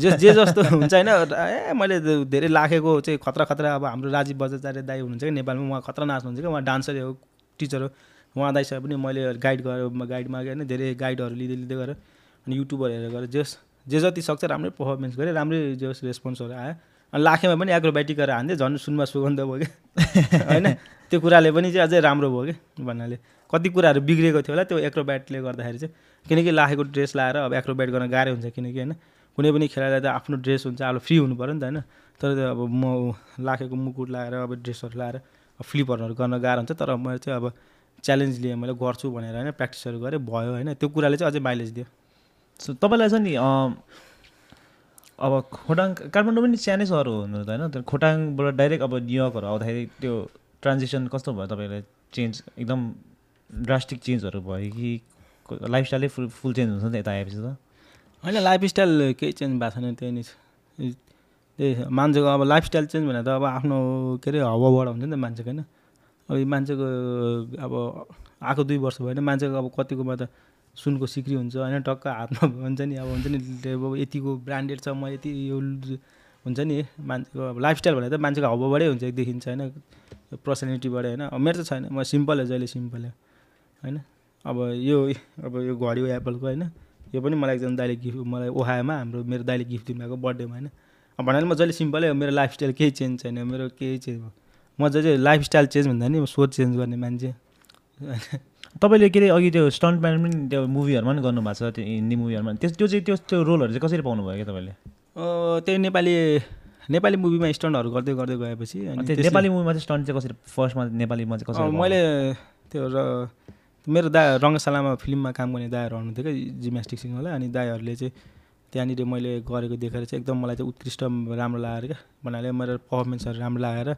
जे जे जस्तो हुन्छ होइन। ए मैले त धेरै लाखेको चाहिँ खतरा खतरा अब हाम्रो राजीव बजाचार्य दाई हुनुहुन्छ कि नेपालमा उहाँ खतरा नाच्नुहुन्छ कि? उहाँ डान्सर हो टिचर हो। उहाँ दाइसँग पनि मैले गाइड गरेर गाइड मागेँ होइन धेरै गाइडहरू लिँदै लिँदै गरेर अनि युट्युबर हेरेर गरेर जस जे जति सक्छ राम्रै पर्फर्मेन्स गरेँ राम्रै जस रेस्पोन्सहरू आयो। अनि लाखेमा पनि एग्रोबाइटिक गरेर हान्थेँ झन् सुनमा सुगन्ध भयो क्या। होइन? त्यो कुराले पनि चाहिँ अझै राम्रो भयो कि भन्नाले। कति कुराहरू बिग्रेको थियो होला त्यो एक्रोब्याटले गर्दाखेरि चाहिँ। किनकि लाखेको ड्रेस लाएर अब एक्रोब्याट गर्न गाह्रो हुन्छ किनकि होइन कुनै पनि खेलाडीलाई त आफ्नो ड्रेस हुन्छ अब फ्री हुनु पऱ्यो नि त होइन। तर त्यो अब म लाखेको मुकुट लाएर अब ड्रेसहरू लाएर फ्लिपहरू गर्न गाह्रो हुन्छ। तर मैले चाहिँ अब च्यालेन्ज लिएँ मैले गर्छु भनेर होइन प्र्याक्टिसहरू गरेँ भयो होइन। त्यो कुराले चाहिँ अझै माइलेज दियो। सो तपाईँलाई चाहिँ नि अब खोटाङ काठमाडौँ पनि सानै सहर हो हुनु त होइन? त्यो खोटाङबाट डाइरेक्ट अब न्युयोर्कहरू आउँदाखेरि त्यो ट्रान्जेक्सन कस्तो भयो तपाईँलाई? चेन्ज एकदम ड्रास्टिक चेन्जहरू भयो कि लाइफस्टाइलै फुल फुल चेन्ज हुन्छ नि त यता आएपछि त? होइन लाइफस्टाइल केही चेन्ज भएको छैन त्यही नै छ। त्यही मान्छेको अब लाइफस्टाइल चेन्ज भनेर त अब आफ्नो के अरे हावाबाट हुन्छ नि त मान्छेको होइन? अब मान्छेको अब आएको दुई वर्ष भयो होइन मान्छेको अब कतिकोमा त सुनको सिक्री हुन्छ होइन? टक्क हातमा हुन्छ नि अब हुन्छ नि यतिको ब्रान्डेड छ म यति यो हुन्छ नि मान्छेको अब लाइफस्टाइल भनेर त मान्छेको हावाबाटै हुन्छ देखिन्छ होइन? पर्सनालिटीबाट होइन? मेरो त छैन म सिम्पल हो जहिले सिम्पल हो होइन? अब यो अब यो घडी हो एप्पलको होइन? यो पनि मलाई एकजना दाइले गिफ्ट मलाई ओहायोमा हाम्रो मेरो दाइले गिफ्ट दिनुभएको बर्थडेमा होइन? अब भन्नाले म जहिले सिम्पलै हो मेरो लाइफस्टाइल केही चेन्ज छैन मेरो केही चेन्ज म चाहिँ लाइफस्टाइल चेन्ज भन्दा नि सोच चेन्ज गर्ने मान्छे तपाईँले के अरे अघि त्यो स्टन्टम्यान पनि त्यो मुभीहरूमा पनि गर्नुभएको छ त्यो हिन्दी मुभीहरूमा त्यस त्यो चाहिँ त्यो त्यो रोलहरू चाहिँ कसरी पाउनुभयो क्या तपाईँले? त्यही नेपाली नेपाली मुभीमा स्टन्टहरू गर्दै गर्दै गएपछि अनि नेपाली मुभीमा चाहिँ स्टन्ट चाहिँ कसरी फर्स्टमा नेपालीमा चाहिँ कसरी मैले त्यो र मेरो दा रङ्गशालामा फिल्ममा काम गर्ने दायाहरू आउनुहुन्थ्यो क्या जिम्नास्टिक सिक्नलाई अनि दायाहरूले चाहिँ त्यहाँनिर मैले गरेको देखेर चाहिँ एकदम मलाई चाहिँ उत्कृष्ट राम्रो लागेर क्या। भन्नाले मेरो पर्फर्मेन्सहरू राम्रो लागेर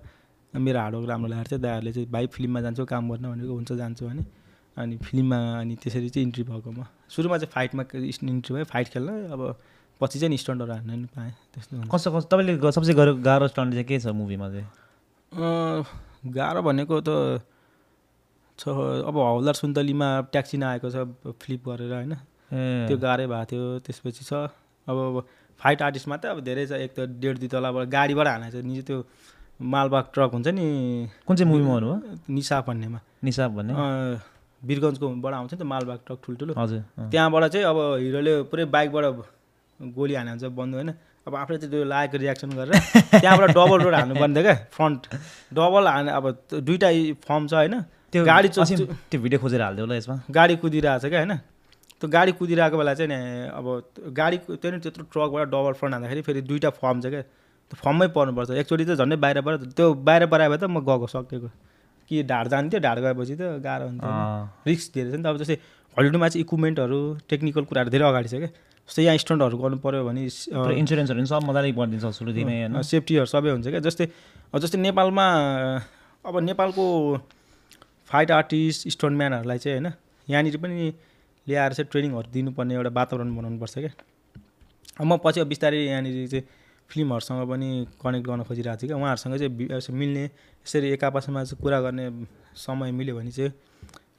मेरो हार्डवर्क राम्रो लागेर चाहिँ दायाहरूले चाहिँ भाइ फिल्ममा जान्छौ काम गर्न भनेको हुन्छ जान्छु भने अनि फिल्ममा अनि त्यसरी चाहिँ इन्ट्री भएको म सुरुमा चाहिँ फाइटमा इन्ट्री भयो फाइट खेल्न अब पछि चाहिँ स्टन्टहरू हान्न नि पाएँ त्यस्तो कस्तो कस्तो तपाईँले सबसे गाह्रो गाह्रो स्टन्ट चाहिँ के छ मुभीमा चाहिँ? गाह्रो भनेको त छ अब हौलदार सुन्तलीमा ट्याक्सी नआएको छ फ्लिप गरेर होइन। त्यो गाह्रै भएको थियो त्यसपछि छ। अब फाइट आर्टिस्टमा त अब धेरै छ एक त डेढ दुई तलाबाट गाडीबाट हानेको छ निजे त्यो मालबाग ट्रक हुन्छ नि कुन चाहिँ मुभीमा हुनुभयो? निसा भन्नेमा। निसाब भन्ने। वीरगन्जकोबाट आउँछ नि त मालबाग ट्रक ठुल्ठुलो। हजुर। त्यहाँबाट चाहिँ अब हिरोले पुरै बाइकबाट गोली हाने हुन्छ बन्द होइन। अब आफूले चाहिँ त्यो लागेको रियाक्सन गरेर त्यहाँबाट डबल रोड हान्नुपर्ने थियो क्या फ्रन्ट। डबल हाने अब दुइटा फर्म छ होइन। त्यो गाडी गाडी चो- त्यो भिडियो खोजेर हालिदियो होला यसमा। गाडी कुदिरहेको छ क्या होइन। त्यो गाडी कुदिरहेको बेला चाहिँ नि अब गाडी त्यो नि त्यत्रो ट्रकबाट डबल फ्रन्ट हान्दाखेरि फेरि दुइटा फर्म छ क्या। त्यो फर्ममै पर्नुपर्छ। एकचोटि त झन्डै बाहिरबाट त्यो बाहिर परायो भए त म गएको सकेको कि ढाड जान्थ्यो ढाड गएपछि त गाह्रो हुन्थ्यो। रिस्क धेरै छ नि त। अब जस्तै हलिउडमा चाहिँ इक्विपमेन्टहरू टेक्निकल कुराहरू धेरै अगाडि छ क्या। जस्तै यहाँ स्टन्टहरू गर्नु पऱ्यो भने इन्सुरेन्सहरू पनि सब मजाले गरिदिन्छ सुरुदेखिमै होइन। सेफ्टीहरू सबै हुन्छ क्या। जस्तै जस्तै नेपालमा अब नेपालको फाइट आर्टिस्ट स्टन्टम्यानहरूलाई चाहिँ होइन यहाँनिर पनि ल्याएर चाहिँ ट्रेनिङहरू दिनुपर्ने एउटा वातावरण बनाउनुपर्छ क्या। म पछि अब बिस्तारै यहाँनिर चाहिँ फिल्महरूसँग पनि कनेक्ट गर्न खोजिरहेको छु क्या। उहाँहरूसँग चाहिँ मिल्ने यसरी एक आपसमा चाहिँ कुरा गर्ने समय मिल्यो भने चाहिँ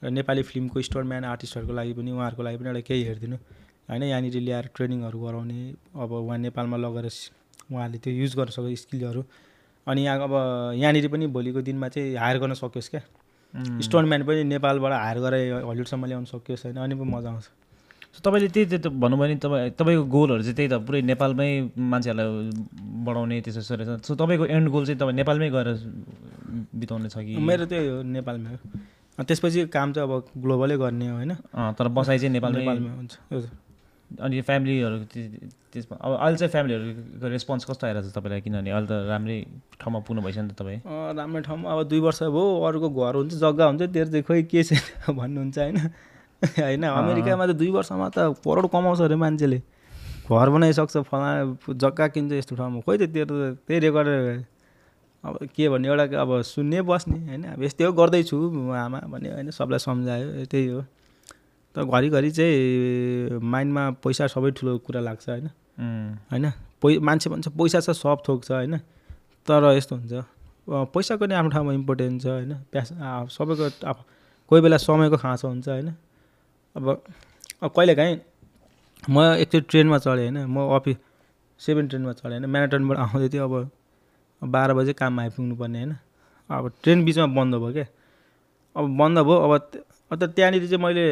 र नेपाली फिल्मको स्टोरम्यान आर्टिस्टहरूको लागि पनि उहाँहरूको लागि पनि एउटा केही हेरिदिनु। होइन यहाँनिर ल्याएर ट्रेनिङहरू गराउने अब उहाँ नेपालमा लगेर उहाँहरूले त्यो युज गर्न सक्यो स्किलहरू। अनि यहाँ अब यहाँनिर पनि भोलिको दिनमा चाहिँ हायर गर्न सकियोस् क्या। स्टोनम्यान पनि नेपालबाट हायर गरेर हलिउडसम्म ल्याउन सकियोस् होइन। अनि पनि मजा आउँछ। सो तपाईँले त्यही त भन्नुभयो नि तपाईँ तपाईँको गोलहरू चाहिँ त्यही त पुरै नेपालमै मान्छेहरूलाई बढाउने त्यसो सो सो तपाईँको एन्ड गोल चाहिँ तपाईँ नेपालमै गएर बिताउने छ कि? मेरो त्यही हो नेपालमै हो। त्यसपछि काम चाहिँ अब ग्लोबलै गर्ने हो होइन? तर बसाइ चाहिँ नेपालमै नेपालमै हुन्छ अनि फ्यामिलीहरू त्य- त्यसमा अब अहिले चाहिँ फ्यामिलीहरूको रेस्पोन्स कस्तो आइरहेको छ तपाईँलाई? किनभने अहिले त राम्रै ठाउँमा पुग्नु भएछ नि त तपाईँ। राम्रो ठाउँमा। अब दुई वर्ष भयो अरूको घर हुन्छ जग्गा हुन्छ तेरो चाहिँ खोइ के छैन भन्नुहुन्छ होइन? होइन अमेरिकामा त दुई वर्षमा त करोड कमाउँछ अरे मान्छेले। घर बनाइसक्छ फला जग्गा किन्छ यस्तो ठाउँमा। खोइ त तेरो त त्यही रेकर्ड अब के भन्ने एउटा अब सुन्ने बस्ने होइन? अब यस्तै हो गर्दैछु आमा भन्यो होइन सबलाई सम्झायो त्यही हो। तर घरिघरि चाहिँ माइन्डमा पैसा सबै ठुलो कुरा लाग्छ होइन? होइन? पै मान्छे भन्छ पैसा छ सब थोक छ होइन? तर यस्तो हुन्छ पैसाको नि आफ्नो ठाउँमा इम्पोर्टेन्ट छ होइन? प्यास सबैको अब कोही बेला समयको खाँचो हुन्छ होइन? अब अब कहिलेकाहीँ म एकचोटि ट्रेनमा चढेँ होइन म अफिस सेभेन ट्रेनमा चढेँ होइन म्याराथनबाट आउँदै थियो अब बाह्र बजे काममा आइपुग्नु पर्ने होइन। अब ट्रेन बिचमा बन्द भयो क्या अब बन्द भयो अब त- अब त त्यहाँनिर चाहिँ मैले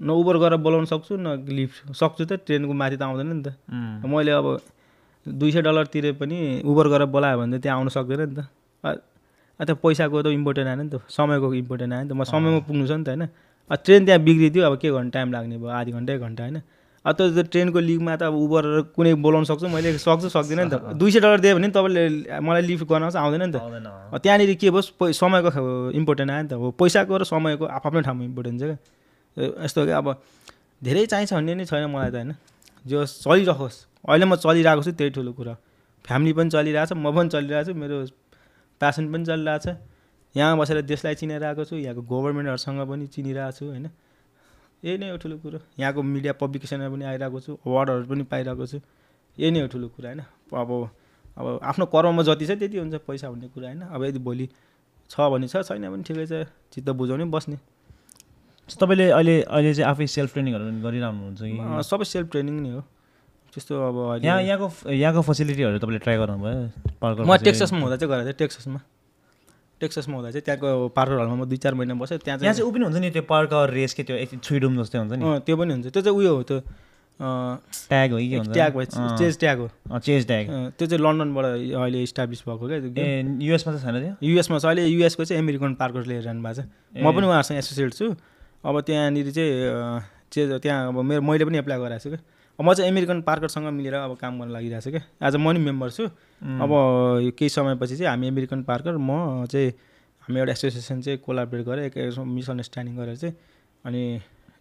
न उबर गरेर बोलाउन सक्छु न लिफ्ट सक्छु त ट्रेनको माथि त आउँदैन नि त। मैले अब दुई सय डलर तिरे पनि उबर गरेर बोलायो भने त त्यहाँ आउनु सक्दैन नि त। अ- अ त्यो पैसाको त इम्पोर्टेन्ट आएन नि त समयको इम्पोर्टेन्ट आयो नि त। म समयमा पुग्नु छ नि त होइन। ट्रेन त्यहाँ बिग्रिदियो अब के गर्नु टाइम लाग्ने भयो आधी घन्टा एक घन्टा होइन? अब त्यो ट्रेनको लिगमा त अब उबर कुनै बोलाउनु सक्छु मैले सक्छु सक्दिनँ नि त। दुई सय डलर दियो भने तपाईँले मलाई लिफ्ट गर्न आउँछ आउँदैन नि त। अब त्यहाँनिर के भयो समयको इम्पोर्टेन्ट आयो नि त। हो पैसाको र समयको आफ्नो ठाउँमा इम्पोर्टेन्ट छ क्या। यस्तो क्या अब धेरै चाहिन्छ भन्ने नै छैन मलाई त होइन? जो चलिरहोस् अहिले म चलिरहेको छु त्यही ठुलो कुरा फ्यामिली पनि चलिरहेछ म पनि चलिरहेको छु मेरो प्यासन पनि चलिरहेछ। यहाँ बसेर देशलाई चिनाइरहेको छु यहाँको गभर्मेन्टहरूसँग पनि चिनिरहेको छु होइन? यही नै हो ठुलो कुरो। यहाँको मिडिया पब्लिकेसनमा पनि आइरहेको छु अवार्डहरू पनि पाइरहेको छु। यही नै हो ठुलो कुरा होइन? अब अब आफ्नो कर्ममा जति छ त्यति हुन्छ पैसा भन्ने कुरा होइन? अब यदि भोलि छ भने छ छैन भने ठिकै छ चित्त बुझाउने बस्ने। तपाईँले अहिले अहिले चाहिँ आफै सेल्फ ट्रेनिङहरू गरिरहनु हुन्छ कि? सबै सेल्फ ट्रेनिङ नै हो। त्यस्तो अब यहाँ यहाँको यहाँको फेसिलिटीहरू तपाईँले ट्राई गर्नुभयो? म टेक्ससमा हुँदा चाहिँ गरेको थिएँ टेक्ससमा। टेक्ससमा हुँदा चाहिँ त्यहाँको पार्कर हलमा म दुई चार महिना बसेँ त्यहाँ यहाँ चाहिँ चाहिँ ऊ पनि हुन्छ नि त्यो पार्कर रेस के त्यो छुइडुम जस्तै हुन्छ नि? त्यो पनि हुन्छ। त्यो चाहिँ उयो हो त्यो ट्याग हो कि ट्याग भयो चेज ट्याग हो। Chase tag. त्यो चाहिँ लन्डनबाट अहिले इस्टाब्लिस भएको क्या युएसमा चाहिँ छैन त्यो? युएसमा छ। अहिले युएसको चाहिँ अमेरिकन पार्कर लिएर जानु भएको छ। म पनि उहाँहरूसँग एसोसिएट छु। अब त्यहाँनिर चाहिँ चेज त्यहाँ अब मेरो मैले पनि एप्लाई गराएको छु क्या। म चाहिँ अमेरिकन पार्करसँग मिलेर अब काम गर्न लागिरहेको छु क्या आज म नि मेम्बर छु। अब यो केही समयपछि चाहिँ हामी अमेरिकन पार्कर म चाहिँ हामी एउटा एसोसिएसन चाहिँ कोलाबरेट गरेर एक मिसअन्डरस्ट्यान्डिङ गरेर चाहिँ अनि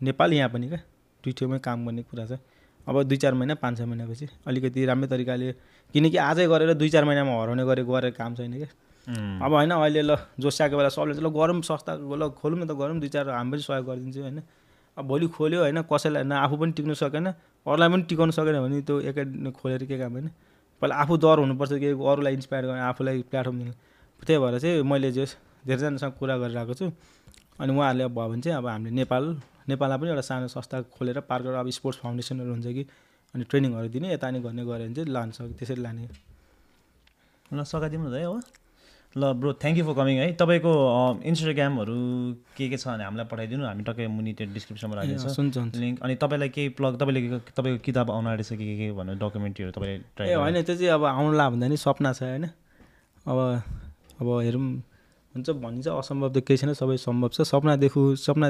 नेपाल यहाँ पनि क्या दुइटैमै काम गर्ने कुरा छ। अब दुई चार महिना पाँच छ महिनापछि अलिकति राम्रै तरिकाले किनकि आजै गरेर दुई चार महिनामा हराउने गरे गरेर काम छैन क्या अब होइन अहिले ल जोसियाको बेला सबले चाहिँ ल गरौँ सस्ता ल खोलौँ न त गरौँ दुई चार हामी पनि सहयोग गरिदिन्छु होइन। अब भोलि खोल्यो होइन कसैलाई न आफू पनि टिक्नु सकेन अरूलाई पनि टिकाउनु सकेन भने त्यो एकै खोलेर के काम होइन पहिला आफू डर हुनुपर्छ कि अरूलाई इन्सपायर गर्ने आफूलाई प्लेटफर्म दिनु। त्यही भएर चाहिँ मैले जे धेरैजनासँग कुरा गरिरहेको छु। अनि उहाँहरूले अब भयो भने चाहिँ अब हामीले नेपाल नेपालमा पनि एउटा सानो संस्था खोलेर पार्कर अब स्पोर्ट्स फाउन्डेसनहरू हुन्छ कि अनि ट्रेनिङहरू दिने यता नि गर्ने गऱ्यो भने चाहिँ लान्छ त्यसरी लाने। ल सघाइदिउँ न है। अब ल bro thank you for coming है। तपाईँको इन्स्टाग्रामहरू के के छ भने हामीलाई पठाइदिनु। हामी टक्कै मुनि त्यो डिस्क्रिप्सनमा राखिदिन्छ। हुन्छ। लिङ्क अनि तपाईँलाई केही प्लग तपाईँले तपाईँको किताब आउन आँटेछ कि के के भनेर डकुमेन्ट्रीहरू तपाईँले ट्राई होइन त्यो चाहिँ अब आउनुला भन्दा नि सपना छ होइन। अब अब हेरौँ हुन्छ भनिन्छ असम्भव त केही छैन सबै सम्भव छ। सपना देखु सपना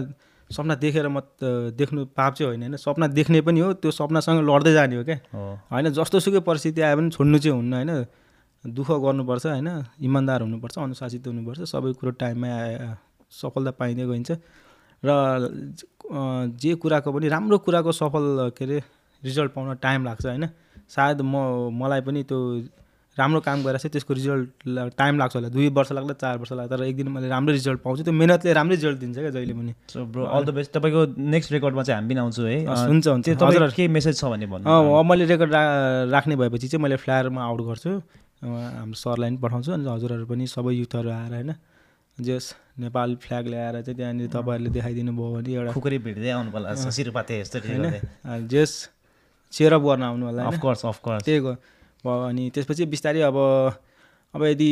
सपना देखेर म देख्नु पाप चाहिँ होइन होइन। सपना देख्ने पनि हो त्यो सपनासँग लड्दै जाने हो क्या। होइन जस्तो सुकै परिस्थिति आयो भने छोड्नु चाहिँ हुन्न होइन। दुःख गर्नुपर्छ होइन इमान्दार हुनुपर्छ अनुशासित हुनुपर्छ सबै कुरो टाइममा सफलता पाइँदै गइन्छ। र जे कुराको पनि राम्रो कुराको सफल के अरे रिजल्ट पाउन टाइम लाग्छ होइन। सायद म मलाई पनि त्यो राम्रो काम गरेर चाहिँ त्यसको रिजल्ट टाइम लाग्छ होला। दुई वर्ष लाग्ला चार वर्ष लाग्ला तर एक दिन मैले राम्रो रिजल्ट पाउँछु। त्यो मेहनतले राम्रै रिजल्ट दिन्छ क्या जहिले पनि। So bro all the best तपाईँको नेक्स्ट रेकर्डमा चाहिँ हामी पनि आउँछु है। हुन्छ हुन्छ। त्यो हजुर। तपाईँ के मेसेज छ भने भन्नु मैले रेकर्ड राख्ने भएपछि चाहिँ मैले फ्लायरमा आउट गर्छु। हाम्रो सरलाई पनि पठाउँछु अनि हजुरहरू पनि सबै युथहरू आएर होइन जस नेपाल फ्ल्याग ल्याएर चाहिँ त्यहाँनिर तपाईँहरूले देखाइदिनु भयो भने एउटा खुकुरी भिड्दै आउनु पर्ला सिरुपाते जस्तो होइन जस चेयरअप गर्न आउनु होला अफकोर्स अफकोर्स त्यही भयो अनि त्यसपछि बिस्तारै अब अब यदि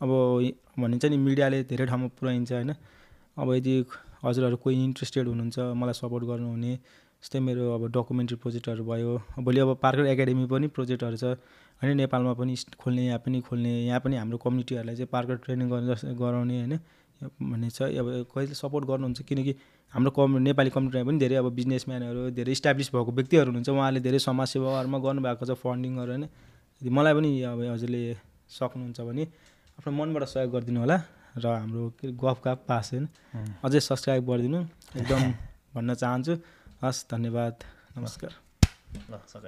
अब भनिन्छ नि मिडियाले धेरै ठाउँमा पुऱ्याइन्छ होइन अब यदि हजुरहरू कोही इन्ट्रेस्टेड हुनुहुन्छ मलाई सपोर्ट गर्नुहुने जस्तै मेरो अब डकुमेन्ट्री प्रोजेक्टहरू भयो। भोलि अब पार्कर एकाडेमी पनि प्रोजेक्टहरू छ। होइन नेपालमा पनि खोल्ने यहाँ पनि खोल्ने यहाँ पनि हाम्रो कम्युनिटीहरूलाई चाहिँ पार्कर ट्रेनिङ गर्ने जस्तो गराउने होइन? भन्ने छ। अब कहिले सपोर्ट गर्नुहुन्छ? किनकि हाम्रो कम नेपाली कम्युनिटीमा पनि धेरै अब बिजनेसम्यानहरू धेरै इस्टाब्लिस भएको व्यक्तिहरू हुनुहुन्छ। उहाँले धेरै समाजसेवाहरूमा गर्नुभएको छ फन्डिङहरू होइन? यदि मलाई पनि अब हजुरले सक्नुहुन्छ भने आफ्नो मनबाट सहयोग गरिदिनु होला र हाम्रो के अरे गफ गफ पास होइन? अझै सब्सक्राइब गरिदिनु। एकदम भन्न चाहन्छु। हस् धन्यवाद नमस्कार ल सबै